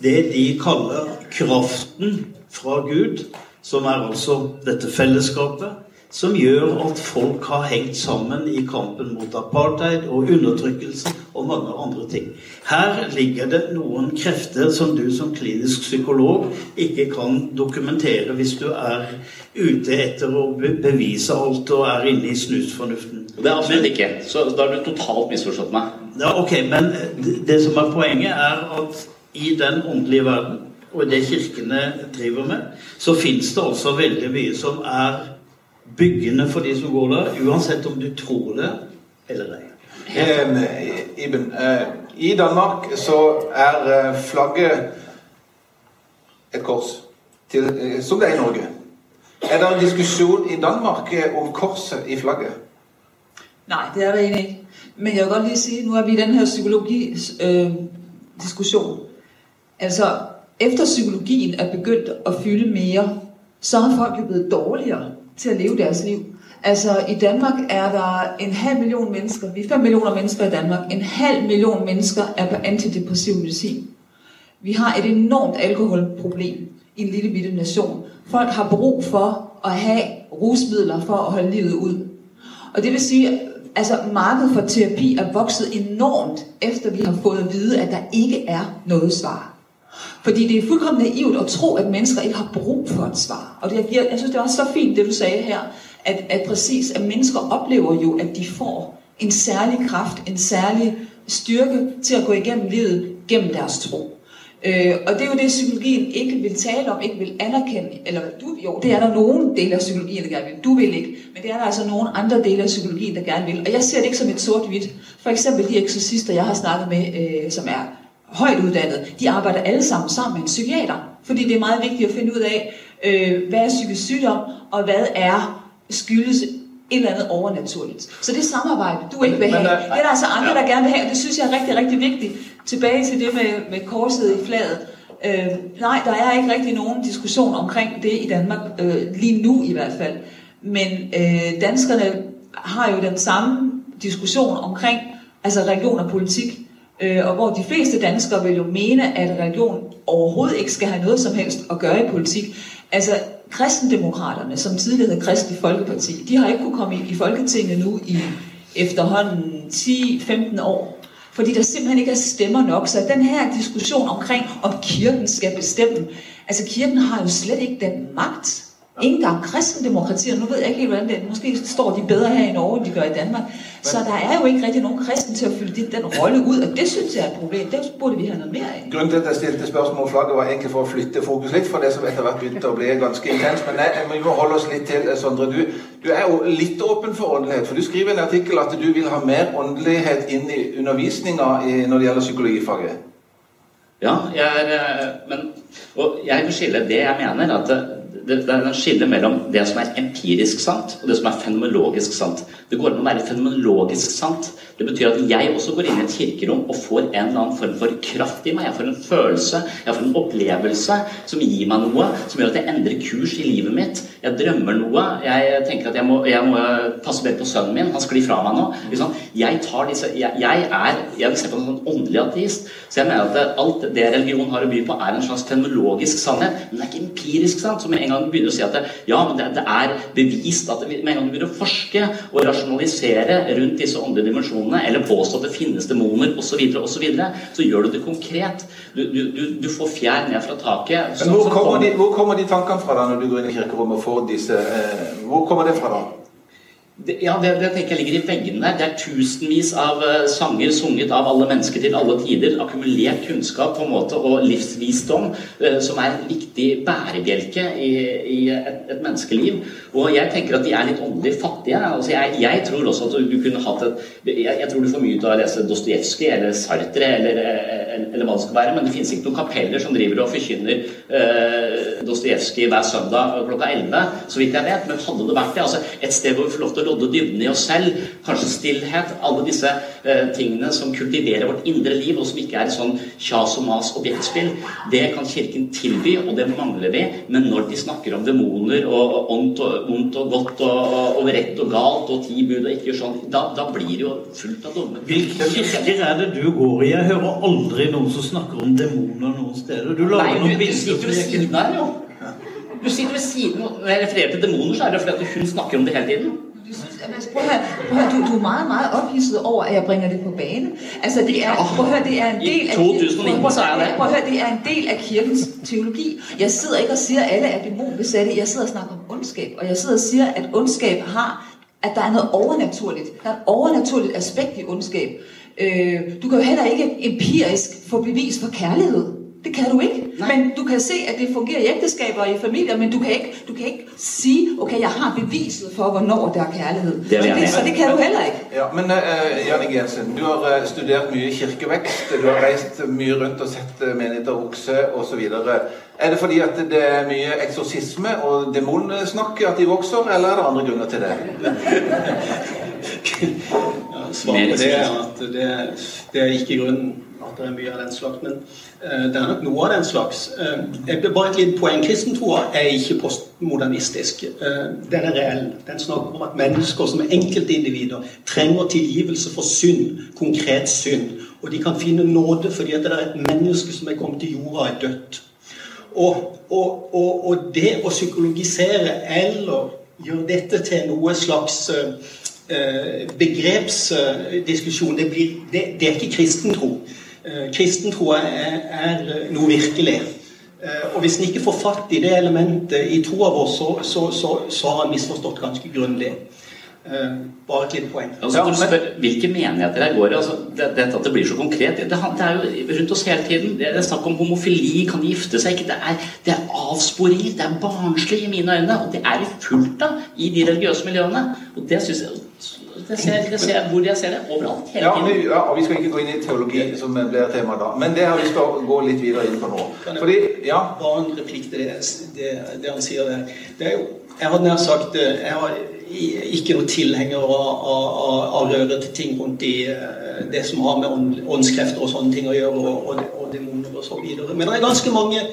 det de kaller kraften fra Gud, som er altså dette fellesskapet, som gjør at folk har hengt sammen i kampen mot apartheid og undertrykkelse og mange andre ting. Her ligger det noen krefter som du som klinisk psykolog ikke kan dokumentere hvis du er ute etter å bevise alt og er inne i snusfornuften. Det er absolutt ikke. Så da har du totalt misforstått meg. Ja, ok, Men det som er poenget, er at i den åndelige verden og det kirkene driver med, så fins det altså veldig mye som er byggende for de som går der, uansett om du tror det eller ei. Iben, eh, I Danmark så er eh, flagget et kors, til, eh, som det er i Norge. Er det en diskusjon i Danmark om korset i flagget? Nej, det er det egentlig ikke. Men jeg vil godt lige sige, nu er vi i den her psykologi-diskussion. Øh, altså, efter psykologien er begyndt at fylde mere, så har folk jo blevet dårligere til at leve deres liv. Altså, i Danmark er der en halv million mennesker, vi er fem millioner mennesker i Danmark, en halv million mennesker er på antidepressiv medicin. Vi har et enormt alkoholproblem i en lille bitte nation. Folk har brug for at have rusmidler for at holde livet ud. Og det vil sige, altså markedet for terapi er vokset enormt, efter vi har fået at vide, at der ikke er noget svar. Fordi det er fuldkommen naivt at tro, at mennesker ikke har brug for et svar. Og det, jeg, jeg synes, det var så fint, det du sagde her, at, at præcis, at mennesker oplever jo, at de får en særlig kraft, en særlig styrke til at gå igennem livet gennem deres tro. Øh, og det er jo det, psykologien ikke vil tale om, ikke vil anerkende. Eller du, jo, det er der nogle dele af psykologien, der gerne vil. Du vil ikke. Men det er der altså nogle andre dele af psykologien, der gerne vil. Og jeg ser det ikke som et sort-hvidt. For eksempel de eksorcister, jeg har snakket med, øh, som er højt uddannet, de arbejder alle sammen sammen med en psykiater. Fordi det er meget vigtigt at finde ud af, øh, hvad er psykisk sygdom, og hvad er skyldes et eller andet overnaturligt. Så det samarbejde, du ikke vil have, det er der altså andre, der gerne vil have, og det synes jeg er rigtig, rigtig vigtigt. Tilbage til det med, med korset i fladet. Øh, nej, der er ikke rigtig nogen diskussion omkring det i Danmark, øh, lige nu i hvert fald. Men øh, danskerne har jo den samme diskussion omkring altså religion og politik. Øh, og hvor de fleste danskere vil jo mene, at religion overhovedet ikke skal have noget som helst at gøre i politik. Altså, kristendemokraterne, som tidligere hed Kristelig Folkeparti, de har ikke kunnet komme inn i Folketinget nu i efterhånden 10-15 år. Fordi der simpelthen ikke er stemmer nok. Så den her diskussion omkring, om kirken skal bestemme, altså kirken har jo slet ikke den magt. Ikke engang kristendemokratier, nu ved jeg ikke helt, hvordan det er. Måske står de bedre her i Norge, end de gør i Danmark. Så der er jo ikke rigtig nogen kristen til at fylde den rolle ud, og det synes jeg er et problem. Det burde vi have noget mere af. Grunnen til at jeg stilte spørsmål flagget var egentlig for å flytte fokus litt fra det som etter hvert begynte å bli ganske intens. Men nei, vi må holde oss litt til, Sondre. Du, du er jo litt åpen for åndelighet. For du skriver i en artikkel at du vil ha mer åndelighet inn i undervisninga når det gjelder psykologifaget. Ja, jeg er, eh, men, og jeg vil skille det jeg mener, at det, det, er en skille mellom det som er empirisk sant, og det som er fenomenologisk sant. Det går an å være fenomenologisk sant. Det betyr at jeg også går inn i et kirkerom og får en eller annen form for kraft i meg. Jeg får en følelse, jeg får en opplevelse som gir meg noe, som gjør at jeg endrer kurs i livet mitt. Jeg drømmer noe. Jeg tenker at jeg må, jeg må passe bedre på sønnen min. Han sklir fra meg nå. Liksom. Jeg disse Jeg, jeg er jeg vil se på en sånn åndelig ateist. Så jeg mener at alt det religion har å by på, er en slags fenomenologisk sannhet. Men det er ikke empirisk sant. som en gang du begynner å si at det, ja, men det, det er bevist at Med en gang du begynner å forske og rasjonalisere rundt disse åndelige dimensjonene, eller påstå at det finnes demoner osv., så, videre, og så, videre, så gjør du det konkret. Du, du, du får fjær ned fra taket. Men hvor kommer, de, hvor kommer de tankene fra da når du går inn i kirkerommet og får disse eh, Hvor kommer det fra da? Ja, det, det, tenker jeg ligger i veggene der. Det er tusenvis av uh, sanger sunget av alle mennesker til alle tider. Akkumulert kunnskap på en måte, og livsvisdom uh, som er en viktig bærebjelke i, i et, et, menneskeliv. Og jeg tenker at de er litt åndelig fattige. Altså, jeg, jeg, tror også at du, kunne hatt et jeg, jeg, tror du får mye ut av å lese Dostojevskij eller Sartre eller, eller, eller, hva det skal være, men det finnes ikke noen kapeller som driver og forkynner uh, Dostojevskij hver søndag klokka 11, så vidt jeg vet. Men hadde det vært det, altså et sted hvor vi får lov til å lodde dybden i oss selv, kanskje stillhet, alle disse eh, tingene som kultiverer vårt indre liv, og som ikke er sånn kjas og mas objektspill, det kan Kirken tilby, og det mangler vi. Men når de snakker om demoner og ondt og, ondt og godt og, og, rett og galt og ti bud og ikke sånn, da, da, blir det jo fullt av dommer. Hvilke kirker er det du går i? Jeg hører aldri noen som snakker om demoner noen steder. Du lager Nei, noen du, du siden her, jo. Du sitter ved siden Når jeg refererer til demoner, så er det fordi hun snakker om det hele tiden. Prøv at høre, prøv at høre, du, du er meget, meget ophidset over, at jeg bringer det på bane. Altså, det er, prøv at høre, det er en del af, prøv. Prøv at høre, det er en del af kirkens teologi. Jeg sidder ikke og siger, at alle er dæmonbesatte. Jeg sidder og snakker om ondskab, og jeg sidder og siger, at ondskab har, at der er noget overnaturligt. Der er et overnaturligt aspekt i ondskab. Øh, du kan jo heller ikke empirisk få bevis for kærlighed. Det kan du ikke. Nej. Men du kan se, at det fungerer i ægteskaber og i familier, men du kan ikke, du kan ikke sige, okay, jeg har beviset for, hvornår der er kærlighed. Det er det, så det kan du heller ikke. Ja, men uh, Janne Jensen, du har uh, studert mye kirkevekst, du har reist mye rundt og sett uh, menigheter vokse osv. Er det fordi at det er mye eksorsisme og demonsnakk at de vokser, eller er det andre grunner til det? ja, Svaret på det er at det, det er ikke grunnen at det er mye av den slags. Uh, det er nok noe av den slags. Uh, bare et lite poeng. Kristentroa er ikke postmodernistisk. Uh, den er reell. Den snakker om at mennesker som er enkeltindivider trenger tilgivelse for synd, konkret synd. Og de kan finne nåde fordi at det er et menneske som er kommet til jorda, er dødt. Og, og, og, og, det å psykologisere eller gjøre dette til noe slags begrepsdiskusjon, det, blir, det, det, er ikke kristentro. Uh, kristentro er, er noe virkelig. Uh, og hvis en ikke får fatt i det elementet i to av oss, så, så, så, så har en misforstått ganske grundig. Bare et lite poeng. Altså, ja, spør, hvilke menigheter her går altså, det? Dette at det blir så konkret det, det, er jo rundt oss hele tiden. Det er snakk om homofili, kan gifte seg ikke? Det er, det er avsporing, det er barnslig i mine øyne. Og det er det fullt av i de religiøse miljøene. Og det synes jeg det ser, det ser, hvor jeg ser det overalt. hele ja, tiden. Ja, Vi skal ikke gå inn i teologi, som blir tema da. Men det har vi lyst til å gå litt videre inn på nå. Fordi, ja. Bare en replikk til det, det, det han sier der. Det er jo, jeg hadde nær sagt eh, jeg har ikke noen tilhenger av, av, av rørete ting rundt i eh, det som har med åndskrefter og sånne ting å gjøre, og, og, og demoner og så videre. Men det er ganske mange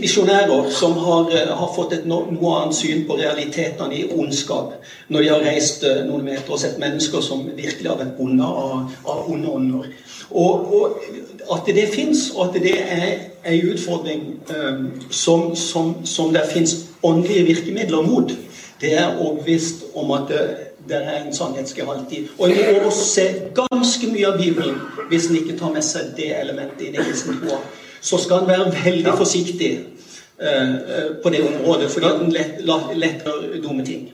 misjonærer som har, eh, har fått et no, noe annet syn på realitetene i ondskap når de har reist eh, noen meter og sett mennesker som virkelig har vært onde av, av onde ånder. Og, og, at det fins, og at det er en utfordring um, som, som, som det fins åndelige virkemidler mot det er overbevist om at det, det er en sannhetsgehalt i. Og en må se ganske mye av Bibelen hvis en ikke tar med seg det elementet i det kristne troa. Så skal en være veldig forsiktig uh, på det området, fordi at en letter lett dumme ting.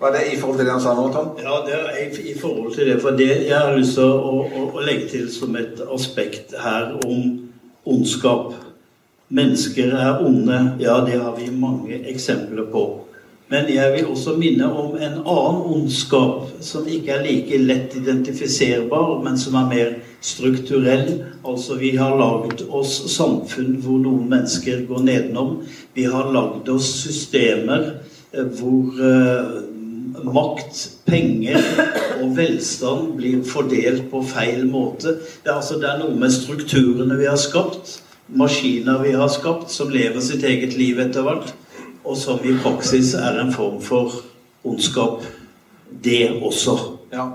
Var det i forhold til det han sa nå, Tom? Ja, det er i, i forhold til det. For det jeg har lyst til å, å, å legge til som et aspekt her om ondskap. Mennesker er onde. Ja, det har vi mange eksempler på. Men jeg vil også minne om en annen ondskap som ikke er like lett identifiserbar, men som er mer strukturell. Altså vi har lagd oss samfunn hvor noen mennesker går nedenom. Vi har lagd oss systemer eh, hvor uh, makt, penger og velstand blir fordelt på feil måte. Det er, altså, det er noe med strukturene vi har skapt, maskiner vi har skapt, som lever sitt eget liv etter hvert og som i praksis er en form for ondskap, det også. Ja.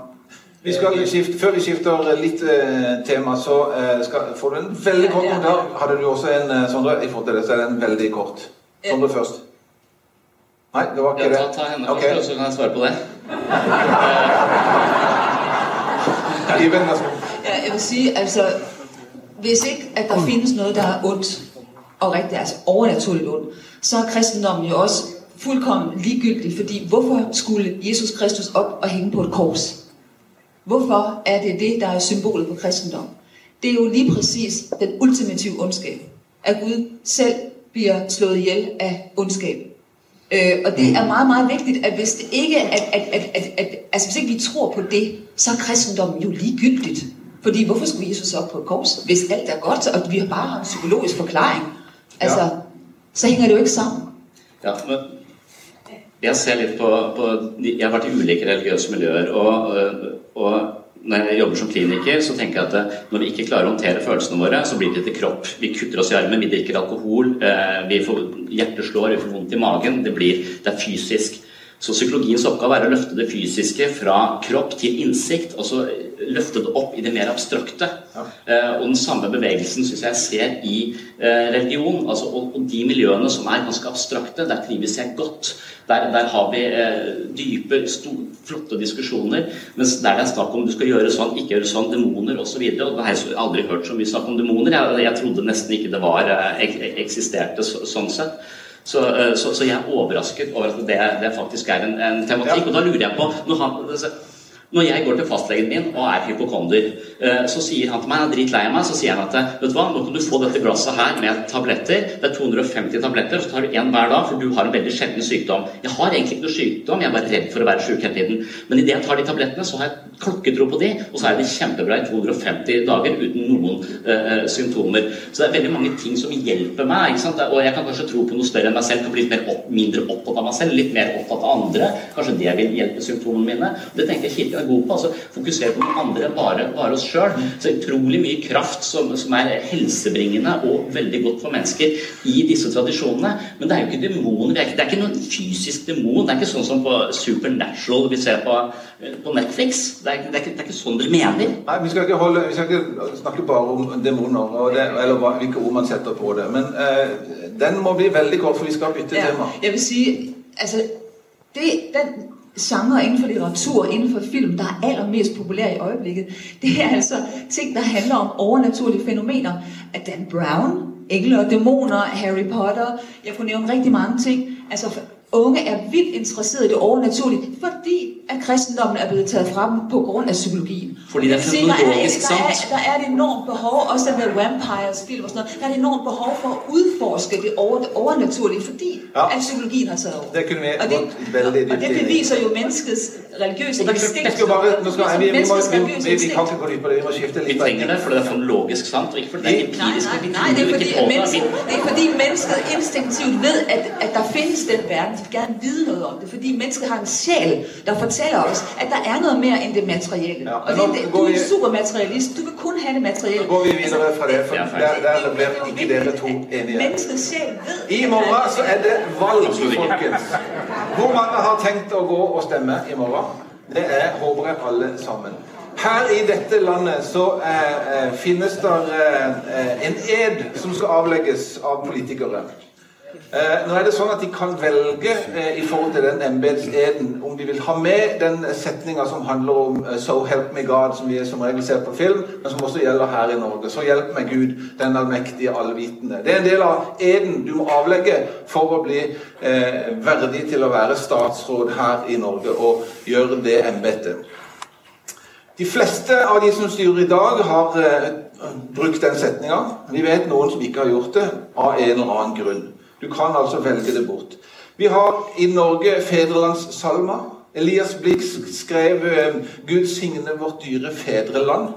Vi skifte, før vi skifter litt eh, tema, så eh, skal, får du en veldig kort kommentar. Hadde du også en, eh, Sondre? I forhold til det, så er den veldig kort. Sondre først. Nei, det var ikke ja, ta, ta henne okay. først, så kan jeg svare på det. ja, jeg vil si, altså Hvis ikke at der finnes noe der er ondt, og riktig, altså overnaturlig ondt, så er kristendommen jo også fuldkommen ligegyldig, fordi hvorfor skulle Jesus Kristus op og hænge på et kors? Hvorfor er det det, der er symbolet på kristendom? Det er jo lige præcis den ultimative ondskab, at Gud selv bliver slået ihjel af ondskab. Øh, og det er meget, meget vigtigt, at hvis det ikke at, at, at, at, at, altså hvis ikke vi tror på det, så er kristendommen jo ligegyldigt. Fordi hvorfor skulle Jesus op på et kors, hvis alt er godt, og vi har bare har en psykologisk forklaring? Altså, ja. Så henger det jo ikke sammen. Ja, men jeg ser litt på, på Jeg har vært i ulike religiøse miljøer. og, og når jeg jobber som kliniker, så tenker jeg at når vi ikke klarer å håndtere følelsene våre, så blir det til kropp. Vi kutter oss i armen, vi drikker alkohol, eh, vi får hjertet slår, vi får vondt i magen. Det, blir, det er fysisk. Så psykologiens oppgave er å løfte det fysiske fra kropp til innsikt. og så løfte det opp i det mer abstrakte. Ja. Eh, og den samme bevegelsen syns jeg ser i eh, religion. Altså, og, og, de miljøene som er ganske abstrakte, der trives jeg godt. Der, der har vi eh, dype, stor, flotte diskusjoner. Mens der det er snakk om du skal gjøre sånn, ikke gjøre sånn, demoner osv. Så og jeg har aldri hørt så mye snakk om demoner. Jeg, jeg trodde nesten ikke det var ek, eksisterte så, sånn sett. Så, så, så, jeg er overrasket over at det, det faktisk er en, en tematikk. Ja. Og da lurer jeg på når han, når jeg går til fastlegen min og er hypokonder, eh, så sier han til meg, han er meg, så sier han at vet du hva, nå kan du få dette glasset her med tabletter. Det er 250 tabletter, så tar du én hver dag, for du har en veldig sjelden sykdom. Jeg har egentlig ikke noe sykdom, jeg er bare redd for å være sjuk hele tiden. Men idet jeg tar de tablettene, så har jeg klokketro på de, og så er det kjempebra i 250 dager uten noen uh, symptomer. Så det er veldig mange ting som hjelper meg. ikke sant? Og jeg kan kanskje tro på noe større enn meg selv, kan bli litt opp, mindre opptatt av meg selv, litt mer opptatt av andre. Kanskje det vil hjelpe symptomene mine. Det tenker jeg er gode på. altså Fokusere på noen andre, bare, bare oss sjøl. Så utrolig mye kraft som, som, er helsebringende og veldig godt for mennesker i disse tradisjonene. Men det er jo ikke demoner. Det er ikke, det er ikke noen fysisk demon. Det er ikke sånn som på Supernatural vi ser på, på Netflix. Det er, det, er ikke, det er, ikke, sånn dere mener. Nei, vi skal ikke, holde, vi skal ikke snakke bare om demoner det, eller hvilke ord man setter på det. Men eh, den må bli veldig kort, for vi skal bytte ja, tema. Jeg vil si, altså, det, den genre inden for litteratur, inden for film, der er allermest populær i øjeblikket, det er altså ting, der handler om overnaturlige fænomener. Dan Brown, engle og dæmoner, Harry Potter, jeg kunne nævne rigtig mange ting. Altså unge er vildt interesseret i det overnaturlige, fordi at kristendommen er blevet taget fra dem på grund af psykologien. Fordi der er der, er, der, er, der er et enormt behov, også der vampires film og sådan noget, der er et enormt behov for at udforske det, over, det overnaturlige, fordi ja. at psykologien har taget over. Det kunne vi og det, og, og det beviser jo menneskets religiøse instinkt. Jeg skal bare, nu skal, vi, vi, må, vi, vi, kan ikke gå på det, vi må skifte litt. Vi trenger det, for det er fonologisk sant, og ikke fordi det er empirisk. Nej, det er fordi, mennesket, det er fordi mennesket instinktivt ved, at, at der findes den verden. Gerne vide noget om det, fordi mennesket har en sjæl, der fortæller os, at der er noget mere end det materielle. Ja, og det, det, du er en supermaterialist. Du vil kun have det materielle. Så går vi videre fra det, for der, der blir ikke dere to enige. Menneskets sjæl ved... I morgen så er det valg, folkens. Hvor mange har tenkt å gå og stemme i morgen? Det er, håper jeg, alle sammen. Her i dette landet så eh, finnes det eh, en ed som skal avlegges av politikere. Eh, nå er det sånn at De kan velge eh, i forhold til den embetseden om de vil ha med den setninga som handler om eh, 'So help me God', som vi som regel ser på film, men som også gjelder her i Norge. Så hjelp meg Gud, den allmektige, allvitende. Det er en del av eden du må avlegge for å bli eh, verdig til å være statsråd her i Norge og gjøre det embetet. De fleste av de som styrer i dag, har eh, brukt den setninga. Vi vet noen som ikke har gjort det, av en eller annen grunn. Du kan altså velge det bort. Vi har i Norge fedrelandssalma. Elias Blix skrev eh, 'Gud signe vårt dyre fedreland'.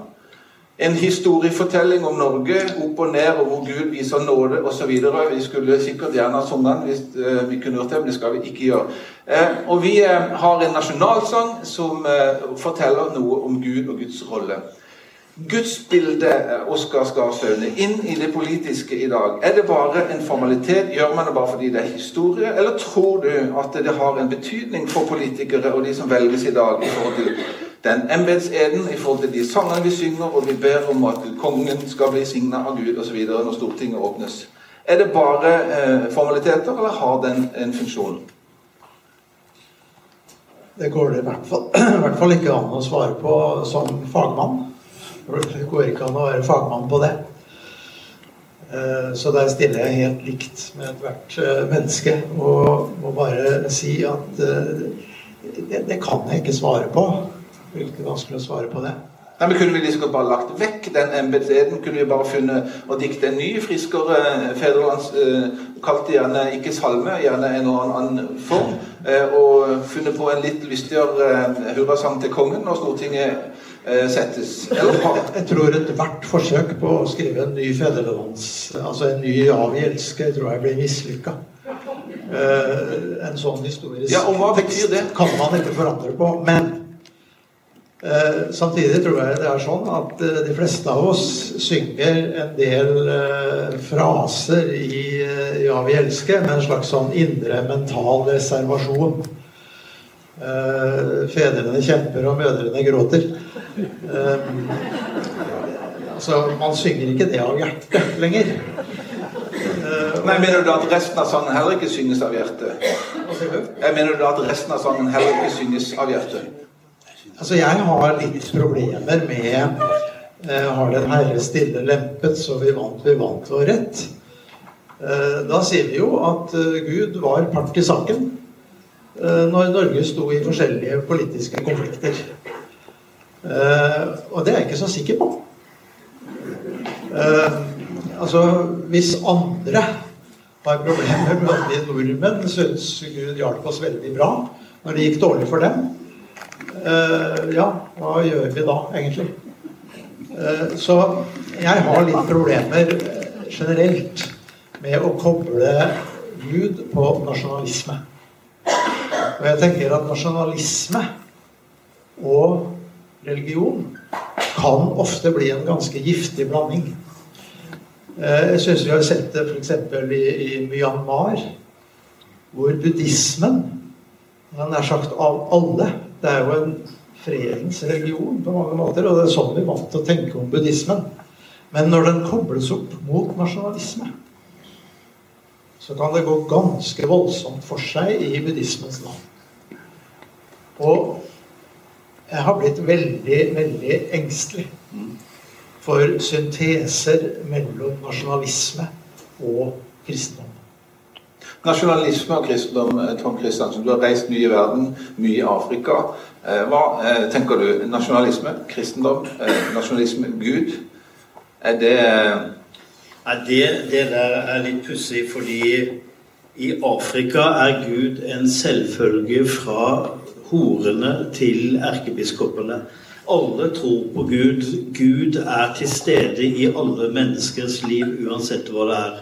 En historiefortelling om Norge, opp og ned, og hvor Gud viser nåde osv. Vi skulle sikkert gjerne ha sunget den hvis uh, vi kunne gjort det, men det skal vi ikke gjøre. Uh, og vi har en nasjonalsang som forteller noe om Gud og Guds rolle. Gudsbildet Oskar Skarsaune inn i det politiske i dag, er det bare en formalitet? Gjør man det bare fordi det er historie? Eller tror du at det har en betydning for politikere og de som velges i dag, i forhold til den embetseden, i forhold til de sangene vi synger, og vi ber om at kongen skal bli signa av Gud osv. når Stortinget åpnes? Er det bare eh, formaliteter, eller har den en funksjon? Det går det i hvert fall, i hvert fall ikke an å svare på som fagmann. Det går ikke an å være fagmann på det. Eh, så der stiller jeg helt likt med ethvert eh, menneske og må bare si at eh, det, det kan jeg ikke svare på. Det er ikke vanskelig å svare på det. Nei, men Kunne vi liksom bare lagt vekk den embetseden? Kunne vi bare funnet og dikte en ny, friskere fedrelands Kalt det gjerne ikke salme, gjerne en eller annen form. Og funnet på en litt lystigere hurrasang til kongen når Stortinget settes. Jeg tror ethvert forsøk på å skrive en ny fedrelands... Altså en ny avgjelske, tror jeg blir mislykka. Uh, en sånn historisk ja, og hva betyr det? kan man ikke forandre på. Men uh, samtidig tror jeg det er sånn at de fleste av oss synger en del fraser i, 'Ja, vi elsker' med en slags sånn indre mental reservasjon. fedrene kjemper, og mødrene gråter. Um, altså, man synger ikke det av hjertet lenger. Uh, Nei, Mener du at resten av sangen heller ikke synges av hjertet? Jeg mener du at resten av sangen heller ikke synges av hjertet? Altså, jeg har litt problemer med uh, Har Den Herre stille lempet, så vi vant, vi vant og rett. Uh, da sier vi jo at Gud var part i saken når Norge sto i forskjellige politiske konflikter. Uh, og det er jeg ikke så sikker på. Uh, altså, hvis andre har problemer med at vi nordmenn syns Gud hjalp oss veldig bra når det gikk dårlig for dem, uh, ja, hva gjør vi da, egentlig? så jeg har litt problemer generelt med å koble Gud på nasjonalisme. Og jeg tenker at nasjonalisme og religion kan ofte bli en ganske giftig blanding. Eh, jeg syns vi har sett det f.eks. I, i Myanmar, hvor buddhismen nær sagt av alle Det er jo en fredningsreligion på mange måter, og det er sånn vi er vant til å tenke om buddhismen. Men når den kobles opp mot nasjonalisme, så kan det gå ganske voldsomt for seg i buddhismens land. Og jeg har blitt veldig, veldig engstelig for synteser mellom nasjonalisme og kristendom. Nasjonalisme og kristendom, eh, Tom Kristiansen. Du har reist mye i verden, mye i Afrika. Eh, hva eh, tenker du? Nasjonalisme, kristendom, nasjonalisme, Gud? Er det Nei, det, det der er litt pussig, fordi i Afrika er Gud en selvfølge fra horene til erkebiskopene. Alle tror på Gud. Gud er til stede i alle menneskers liv, uansett hva det er.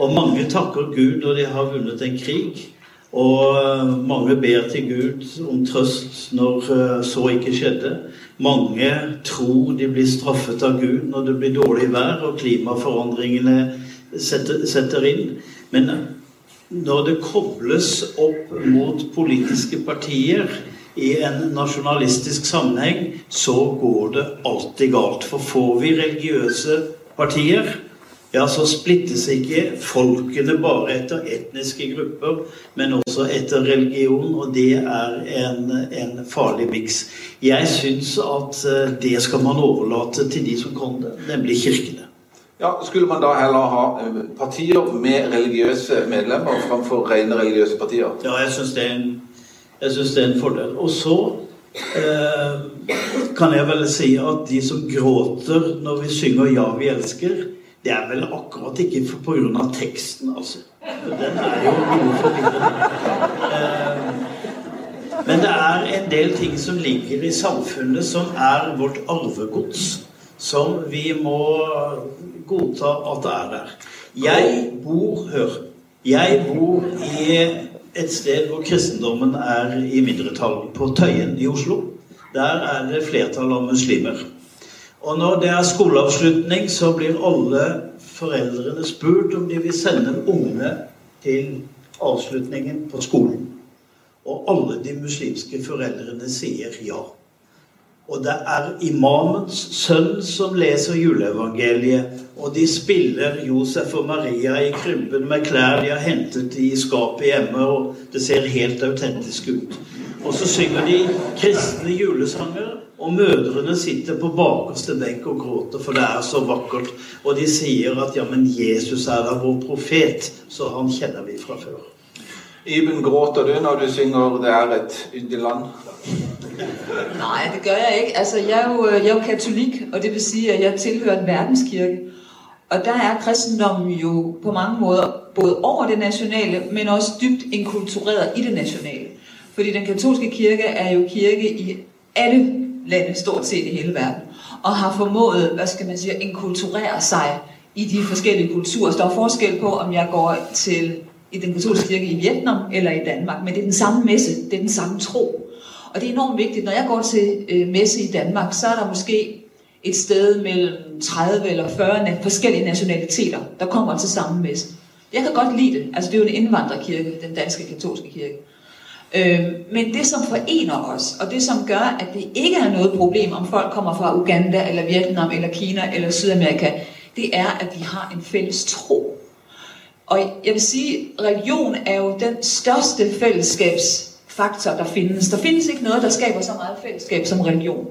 Og mange takker Gud når de har vunnet en krig. Og mange ber til Gud om trøst når eh, så ikke skjedde. Mange tror de blir straffet av Gud når det blir dårlig vær og klimaforandringene setter inn. Men når det kobles opp mot politiske partier i en nasjonalistisk sammenheng, så går det alltid galt. For får vi religiøse partier, ja, så splittes ikke folkene bare etter etniske grupper, men også etter religion, og det er en, en farlig miks. Jeg syns at eh, det skal man overlate til de som kan det, nemlig kirkene. Ja, Skulle man da heller ha eh, partier med religiøse medlemmer framfor rene religiøse partier? Ja, jeg syns det, det, er en fordel. Og så eh, kan jeg vel si at de som gråter når vi synger 'Ja, vi elsker', det er vel akkurat ikke pga. teksten, altså. Den er jo noe forvirrende. Eh, men det er en del ting som ligger i samfunnet som er vårt arvegods. Som vi må godta at det er der. Jeg bor Hør. Jeg bor i et sted hvor kristendommen er i mindretall. På Tøyen i Oslo. Der er det flertall av muslimer. Og når det er skoleavslutning, så blir alle foreldrene spurt om de vil sende ungene til avslutningen på skolen. Og alle de muslimske foreldrene sier ja. Og det er imamens sønn som leser juleevangeliet. Og de spiller Josef og Maria i krybben med klær de har hentet i skapet hjemme. Og det ser helt autentisk ut. Og så synger de kristne julesanger. Og mødrene sitter på bakerste benk og gråter, for det er så vakkert. Og de sier at ja, men Jesus er da vår profet, så han kjenner vi fra før. Iben, gråter du når du synger 'Det er et yndig land'? Nei, det gør jeg ikke. Altså, jeg er, jo, er jo katolik, og det vil si at jeg tilhører en verdenskirke. Og der er kristendommen jo på mange måter både over det nasjonale, men også dypt inkultureret i det nasjonale. Fordi den katolske kirke er jo kirke i alle lande stort set i hele verden. Og har formået, hvad skal man sige, at inkulturere sig i de forskellige kulturer. Så der er forskel på, om jeg går til i den katolske kirke i Vietnam eller i Danmark, men det er den samme messe, det er den samme tro. Og det er enormt vigtigt. Når jeg går til øh, messe i Danmark, så er der måske et sted mellem 30 eller 40 forskellige nationaliteter, der kommer til samme messe. Jeg kan godt lide det. Altså det er jo en indvandrerkirke, den danske katolske kirke. Men det, som forener os, og det, som gør, at det ikke er noget problem, om folk kommer fra Uganda, eller Vietnam, eller Kina, eller Sydamerika, det er, at vi har en fælles tro. Og jeg vil sige, religion er jo den største fællesskabsfaktor, der findes. Der findes ikke noget, der skaber så meget fællesskab som religion.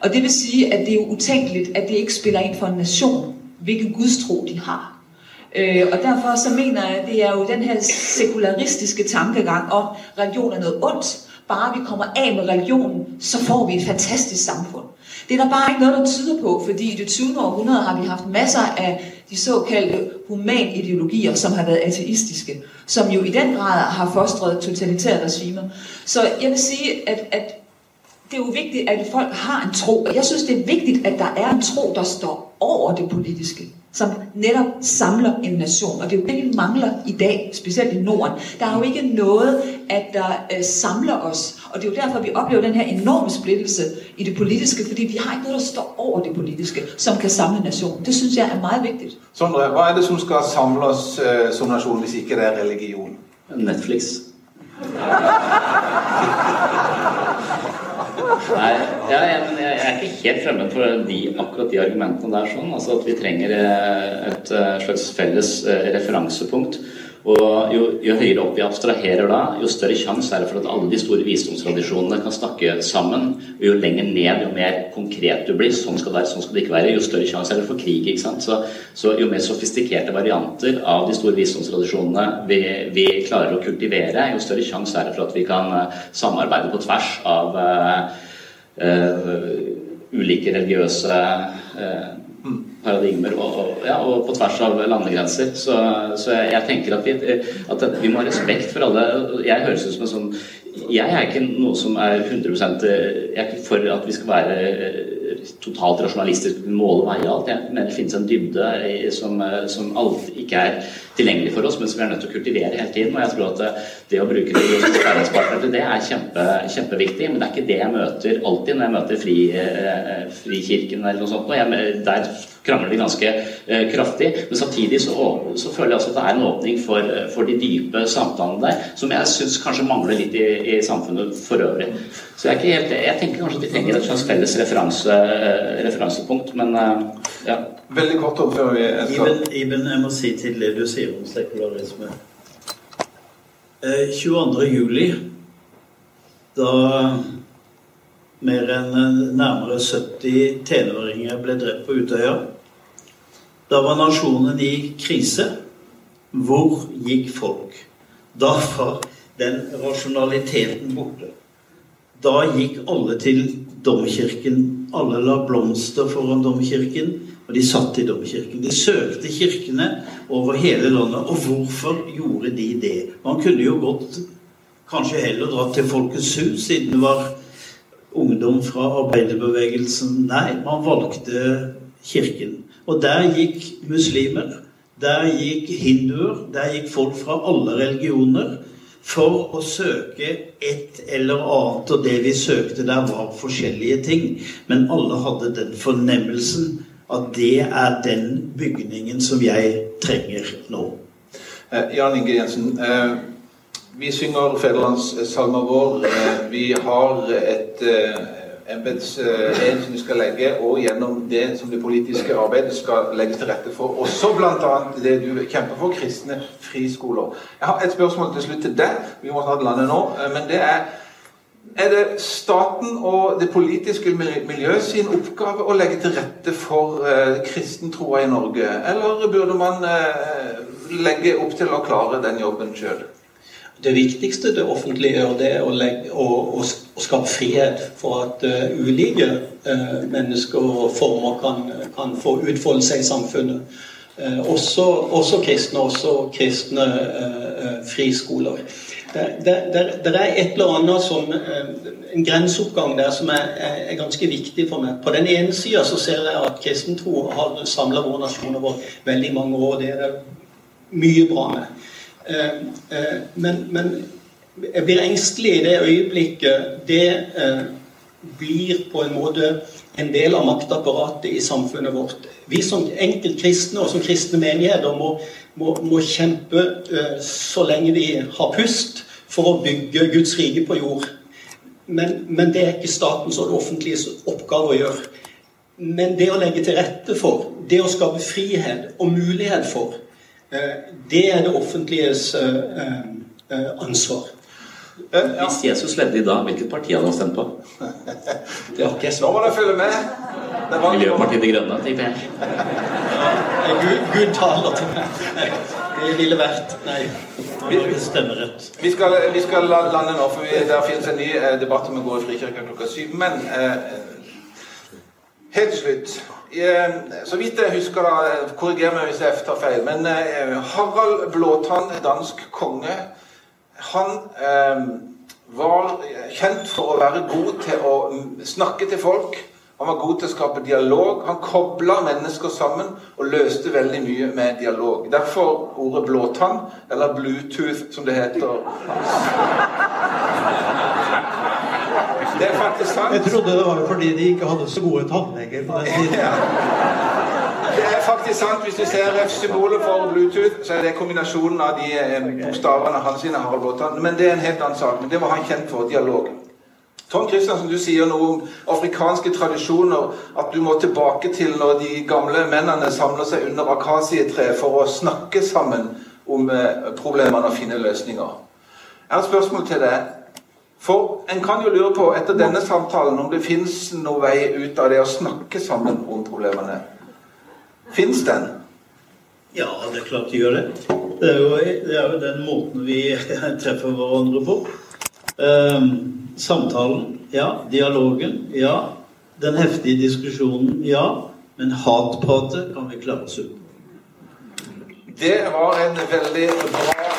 Og det vil sige, at det er jo utænkeligt, at det ikke spiller ind for en nation, hvilken gudstro de har. Øh, og derfor så mener jeg, at det er jo den her sekularistiske tankegang om, at religion er noget ondt. Bare vi kommer af med religionen, så får vi et fantastisk samfund. Det er der bare ikke noget, der tyder på, fordi i det 20. århundrede har vi haft masser af de såkaldte humanideologier, som har været ateistiske, som jo i den grad har fostret totalitære regimer. Så jeg vil sige, at, at det er jo vigtigt, at folk har en tro, og jeg synes, det er vigtigt, at der er en tro, der står over det politiske. Som netop samler en nation. Og det er jo det, vi mangler i dag, spesielt i Norden. Der er jo ikke noget, at der øh, samler os. Og det er jo derfor, vi oplever den her enorme splittelse i det politiske, fordi vi har ikke noget, der står over det politiske, som kan samle nationen. Det synes jeg er meget vigtigt. Sondre, hva er det som skal samle oss eh, som nasjon, hvis ikke det er religion? Netflix. Nei, ja, jeg, jeg er ikke helt fremmed for de, akkurat de argumentene der. sånn, altså At vi trenger eh, et eh, slags felles eh, referansepunkt. Og jo, jo høyere opp vi abstraherer da, jo større sjanse er det for at alle de store visdomstradisjonene kan snakke sammen. Og jo lenger ned, jo mer konkret du blir, sånn skal det være, sånn skal det ikke være, jo større sjanse er det for krig. ikke sant? Så, så jo mer sofistikerte varianter av de store visdomstradisjonene vi, vi klarer å kultivere, jo større sjanse er det for at vi kan eh, samarbeide på tvers av uh, uh, ulike religiøse eh, paradigmer og, og, ja, og, på tvers av landegrenser. Så, så jeg, jeg, tenker at vi, at vi, må ha respekt for alle. Jeg høres ut som en sånn Jeg er ikke noe som er 100 Jeg er ikke for at vi skal være totalt rasjonalistisk måle veie alt. Jeg mener det finnes en dybde som, som alt ikke er tilgjengelig for oss, men som vi er nødt til å kultivere hele tiden. Og jeg tror at det å bruke sparringspartner til det er kjempe, kjempeviktig. Men det er ikke det jeg møter alltid når jeg møter fri, Frikirken eller noe sånt. Og jeg, der krangler de ganske eh, kraftig. Men samtidig så, så, føler jeg også at det er en åpning for, for de dype samtalene der, som jeg syns kanskje mangler litt i, i, samfunnet for øvrig. Så jeg, helt, jeg, tenker kanskje at vi trenger et slags felles referanse, referansepunkt, men eh, ja. Veldig kort om før vi Iben, Iben, jeg må si til det du sier om sekularisme. 22. Eh, juli, da mer enn nærmere 70 tenåringer ble drept på Utøya. Da var nasjonen i krise. Hvor gikk folk? Da var den rasjonaliteten borte. Da gikk alle til domkirken. Alle la blomster foran domkirken, og de satt i domkirken. De søkte kirkene over hele landet. Og hvorfor gjorde de det? Man kunne jo godt kanskje heller dratt til Folkets hus, siden det var ungdom fra arbeiderbevegelsen. Nei, man valgte kirken. Og der gikk muslimer, der gikk hinduer, der gikk folk fra alle religioner for å søke et eller annet. Og det vi søkte der, var forskjellige ting. Men alle hadde den fornemmelsen at det er den bygningen som jeg trenger nå. Eh, Jan Inge Jensen, eh, vi synger fedrelandssalmen vår. Eh, vi har et eh, embetsen som du skal legge, og gjennom det som det politiske arbeidet skal legges til rette for. Også bl.a. det du kjemper for, kristne friskoler. Jeg har et spørsmål til slutt til deg. Vi må snart lande nå. Eh, men det er er det staten og det politiske miljøet sin oppgave å legge til rette for eh, kristentroa i Norge, eller burde man eh, legge opp til å klare den jobben sjøl? Det viktigste det offentlige gjør, det er å, legge, å, å, skape frihet for at uh, ulike uh, mennesker og former kan, kan, få utfolde seg i samfunnet. Uh, også, også, kristne, også kristne friskoler. Det, er et eller annet som En grenseoppgang der som er, er, ganske viktig for meg. På den ene sida så ser jeg at kristentro har samla vår nasjon over veldig mange år. Det er det mye bra med. Eh, eh, men, men jeg blir engstelig i det øyeblikket det eh, blir på en måte en del av maktapparatet i samfunnet vårt. Vi som enkeltkristne og som kristne menigheter må, må, må kjempe så lenge vi har pust, for å bygge Guds rike på jord. Men, men, det er ikke statens og det offentliges oppgave å gjøre. Men det å legge til rette for, det å skape frihet og mulighet for, det er det offentliges eh, eh, ansvar. Hvis Jesus levde i dag, hvilket parti hadde han stemt på? Det har ikke jeg Nå må dere følge med. Miljøpartiet De Grønne, tipper jeg. Gud, Gud taler til meg. Det ville vært Nei. Vi, vi, skal, vi skal lande nå, for vi, der finnes en ny debatt om å gå i Frikirka klokka syv. Men eh, helt til slutt Eh, så vidt jeg husker, da, korriger meg hvis jeg tar feil, men eh, Harald Blåtann, dansk konge, han eh, var kjent for å være god til å snakke til folk Han var god til å skape dialog. Han kobla mennesker sammen og løste veldig mye med dialog. Derfor ordet blåtann, eller Bluetooth, som det heter. Det er faktisk sant. Jeg trodde det var fordi de ikke hadde så gode tannleger på den tiden. Det er faktisk sant. Hvis du ser symbolet for Bluetooth, så er det kombinasjonen av de eh, bokstavene hans sine, Harald Blåtann. Men det er en helt annen sak. Men det var han kjent for. Dialog. Tom Kristiansen, du sier noe om afrikanske tradisjoner. At du må tilbake til når de gamle mennene samler seg under akasietre for å snakke sammen om eh, problemene og finne løsninger. Jeg har et spørsmål til deg. For en kan jo lure på etter denne samtalen om det fins noen vei ut av det å snakke sammen om problemene. Fins den? Ja, det er klart de gjør det. Det er jo, det er jo den måten vi treffer hverandre på. Um, samtalen, ja. Dialogen, ja. Den heftige diskusjonen, ja. Men hatpratet kan vi klare oss uten. Det var en veldig bra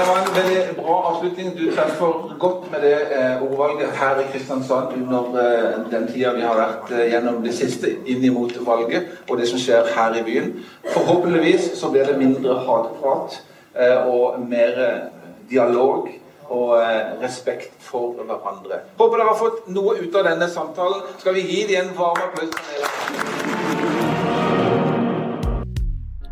Det var en veldig bra avslutning. Du treffer godt med det eh, ordvalget her i Kristiansand under eh, den tida vi har vært eh, gjennom det siste inn mot valget og det som skjer her i byen. Forhåpentligvis så blir det mindre hatprat eh, og mer eh, dialog og eh, respekt for hverandre. Håper dere har fått noe ut av denne samtalen. Skal vi gi dem en varm applaus?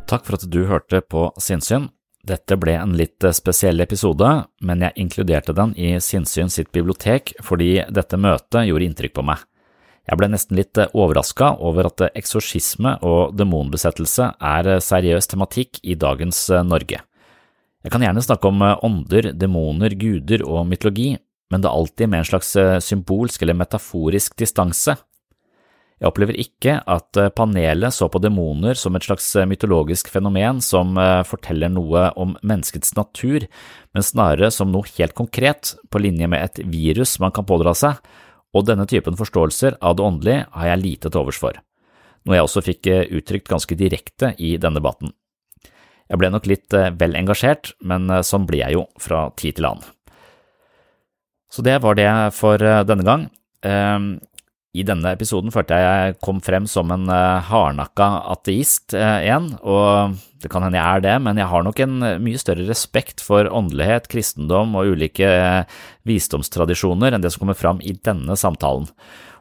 Takk for at du hørte på Sinnsyn. Dette ble en litt spesiell episode, men jeg inkluderte den i Sinnsyn sitt bibliotek fordi dette møtet gjorde inntrykk på meg. Jeg ble nesten litt overraska over at eksorsisme og demonbesettelse er seriøs tematikk i dagens Norge. Jeg kan gjerne snakke om ånder, demoner, guder og mytologi, men det er alltid med en slags symbolsk eller metaforisk distanse. Jeg opplever ikke at panelet så på demoner som et slags mytologisk fenomen som forteller noe om menneskets natur, men snarere som noe helt konkret, på linje med et virus man kan pådra seg, og denne typen forståelser av det åndelige har jeg lite til overs for, noe jeg også fikk uttrykt ganske direkte i denne debatten. Jeg ble nok litt vel engasjert, men sånn blir jeg jo fra tid til annen. Så det var det for denne gang. I denne episoden følte jeg jeg kom frem som en hardnakka ateist igjen, og det kan hende jeg er det, men jeg har nok en mye større respekt for åndelighet, kristendom og ulike visdomstradisjoner enn det som kommer fram i denne samtalen.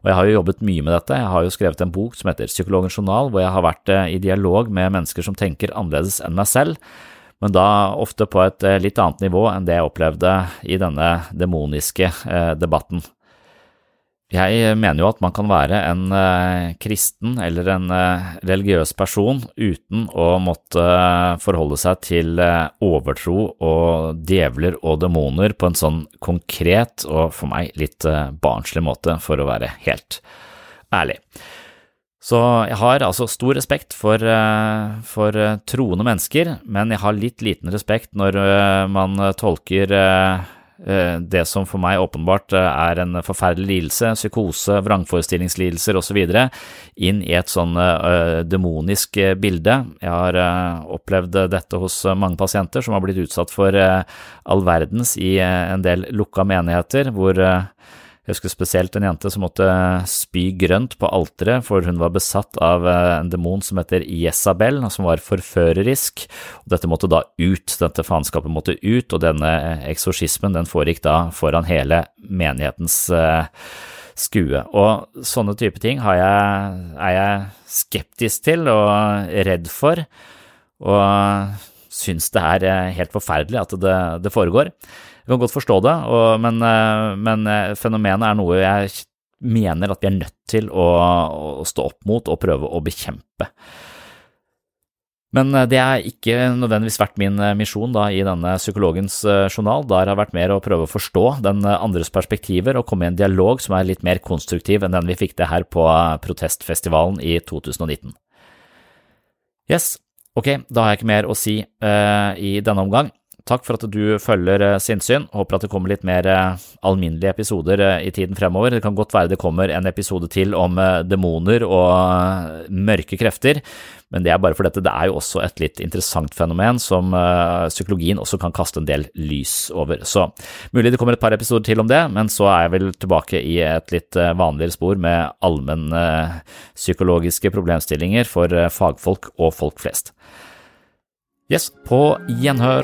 Og jeg har jo jobbet mye med dette, jeg har jo skrevet en bok som heter Psykologens journal, hvor jeg har vært i dialog med mennesker som tenker annerledes enn meg selv, men da ofte på et litt annet nivå enn det jeg opplevde i denne demoniske debatten. Jeg mener jo at man kan være en eh, kristen eller en eh, religiøs person uten å måtte forholde seg til eh, overtro og djevler og demoner på en sånn konkret og for meg litt barnslig måte, for å være helt ærlig. Så jeg har altså stor respekt for, for troende mennesker, men jeg har litt liten respekt når man tolker det som for meg åpenbart er en forferdelig lidelse, psykose, vrangforestillingslidelser osv., inn i et sånn demonisk bilde. Jeg har opplevd dette hos mange pasienter som har blitt utsatt for all verdens i en del lukka menigheter, hvor jeg husker spesielt en jente som måtte spy grønt på alteret, for hun var besatt av en demon som heter Jesabel, som var forførerisk. og Dette måtte da ut, dette faenskapet måtte ut, og denne eksorsismen den foregikk da foran hele menighetens skue. Og sånne type ting jeg, er jeg skeptisk til og redd for, og syns det er helt forferdelig at det, det foregår. Jeg kan godt forstå det, og, men, men, fenomenet er noe jeg mener at vi er nødt til å, å stå opp mot og prøve å bekjempe. Men det har ikke nødvendigvis vært min misjon da, i denne psykologens journal. Der har det vært mer å prøve å forstå den andres perspektiver og komme i en dialog som er litt mer konstruktiv enn den vi fikk det her på protestfestivalen i 2019. Yes, ok, da har jeg ikke mer å si uh, i denne omgang. Takk for at du følger eh, Sinnsyn. Håper at det kommer litt mer eh, alminnelige episoder eh, i tiden fremover. Det kan godt være det kommer en episode til om demoner og mørke krefter, men det er bare fordi det er jo også et litt interessant fenomen som psykologien også kan kaste en del lys over. Så mulig det kommer et par episoder til om det, men så er jeg vel tilbake i et litt vanligere spor med allmennpsykologiske problemstillinger for fagfolk og folk flest. Yes, på gjenhør.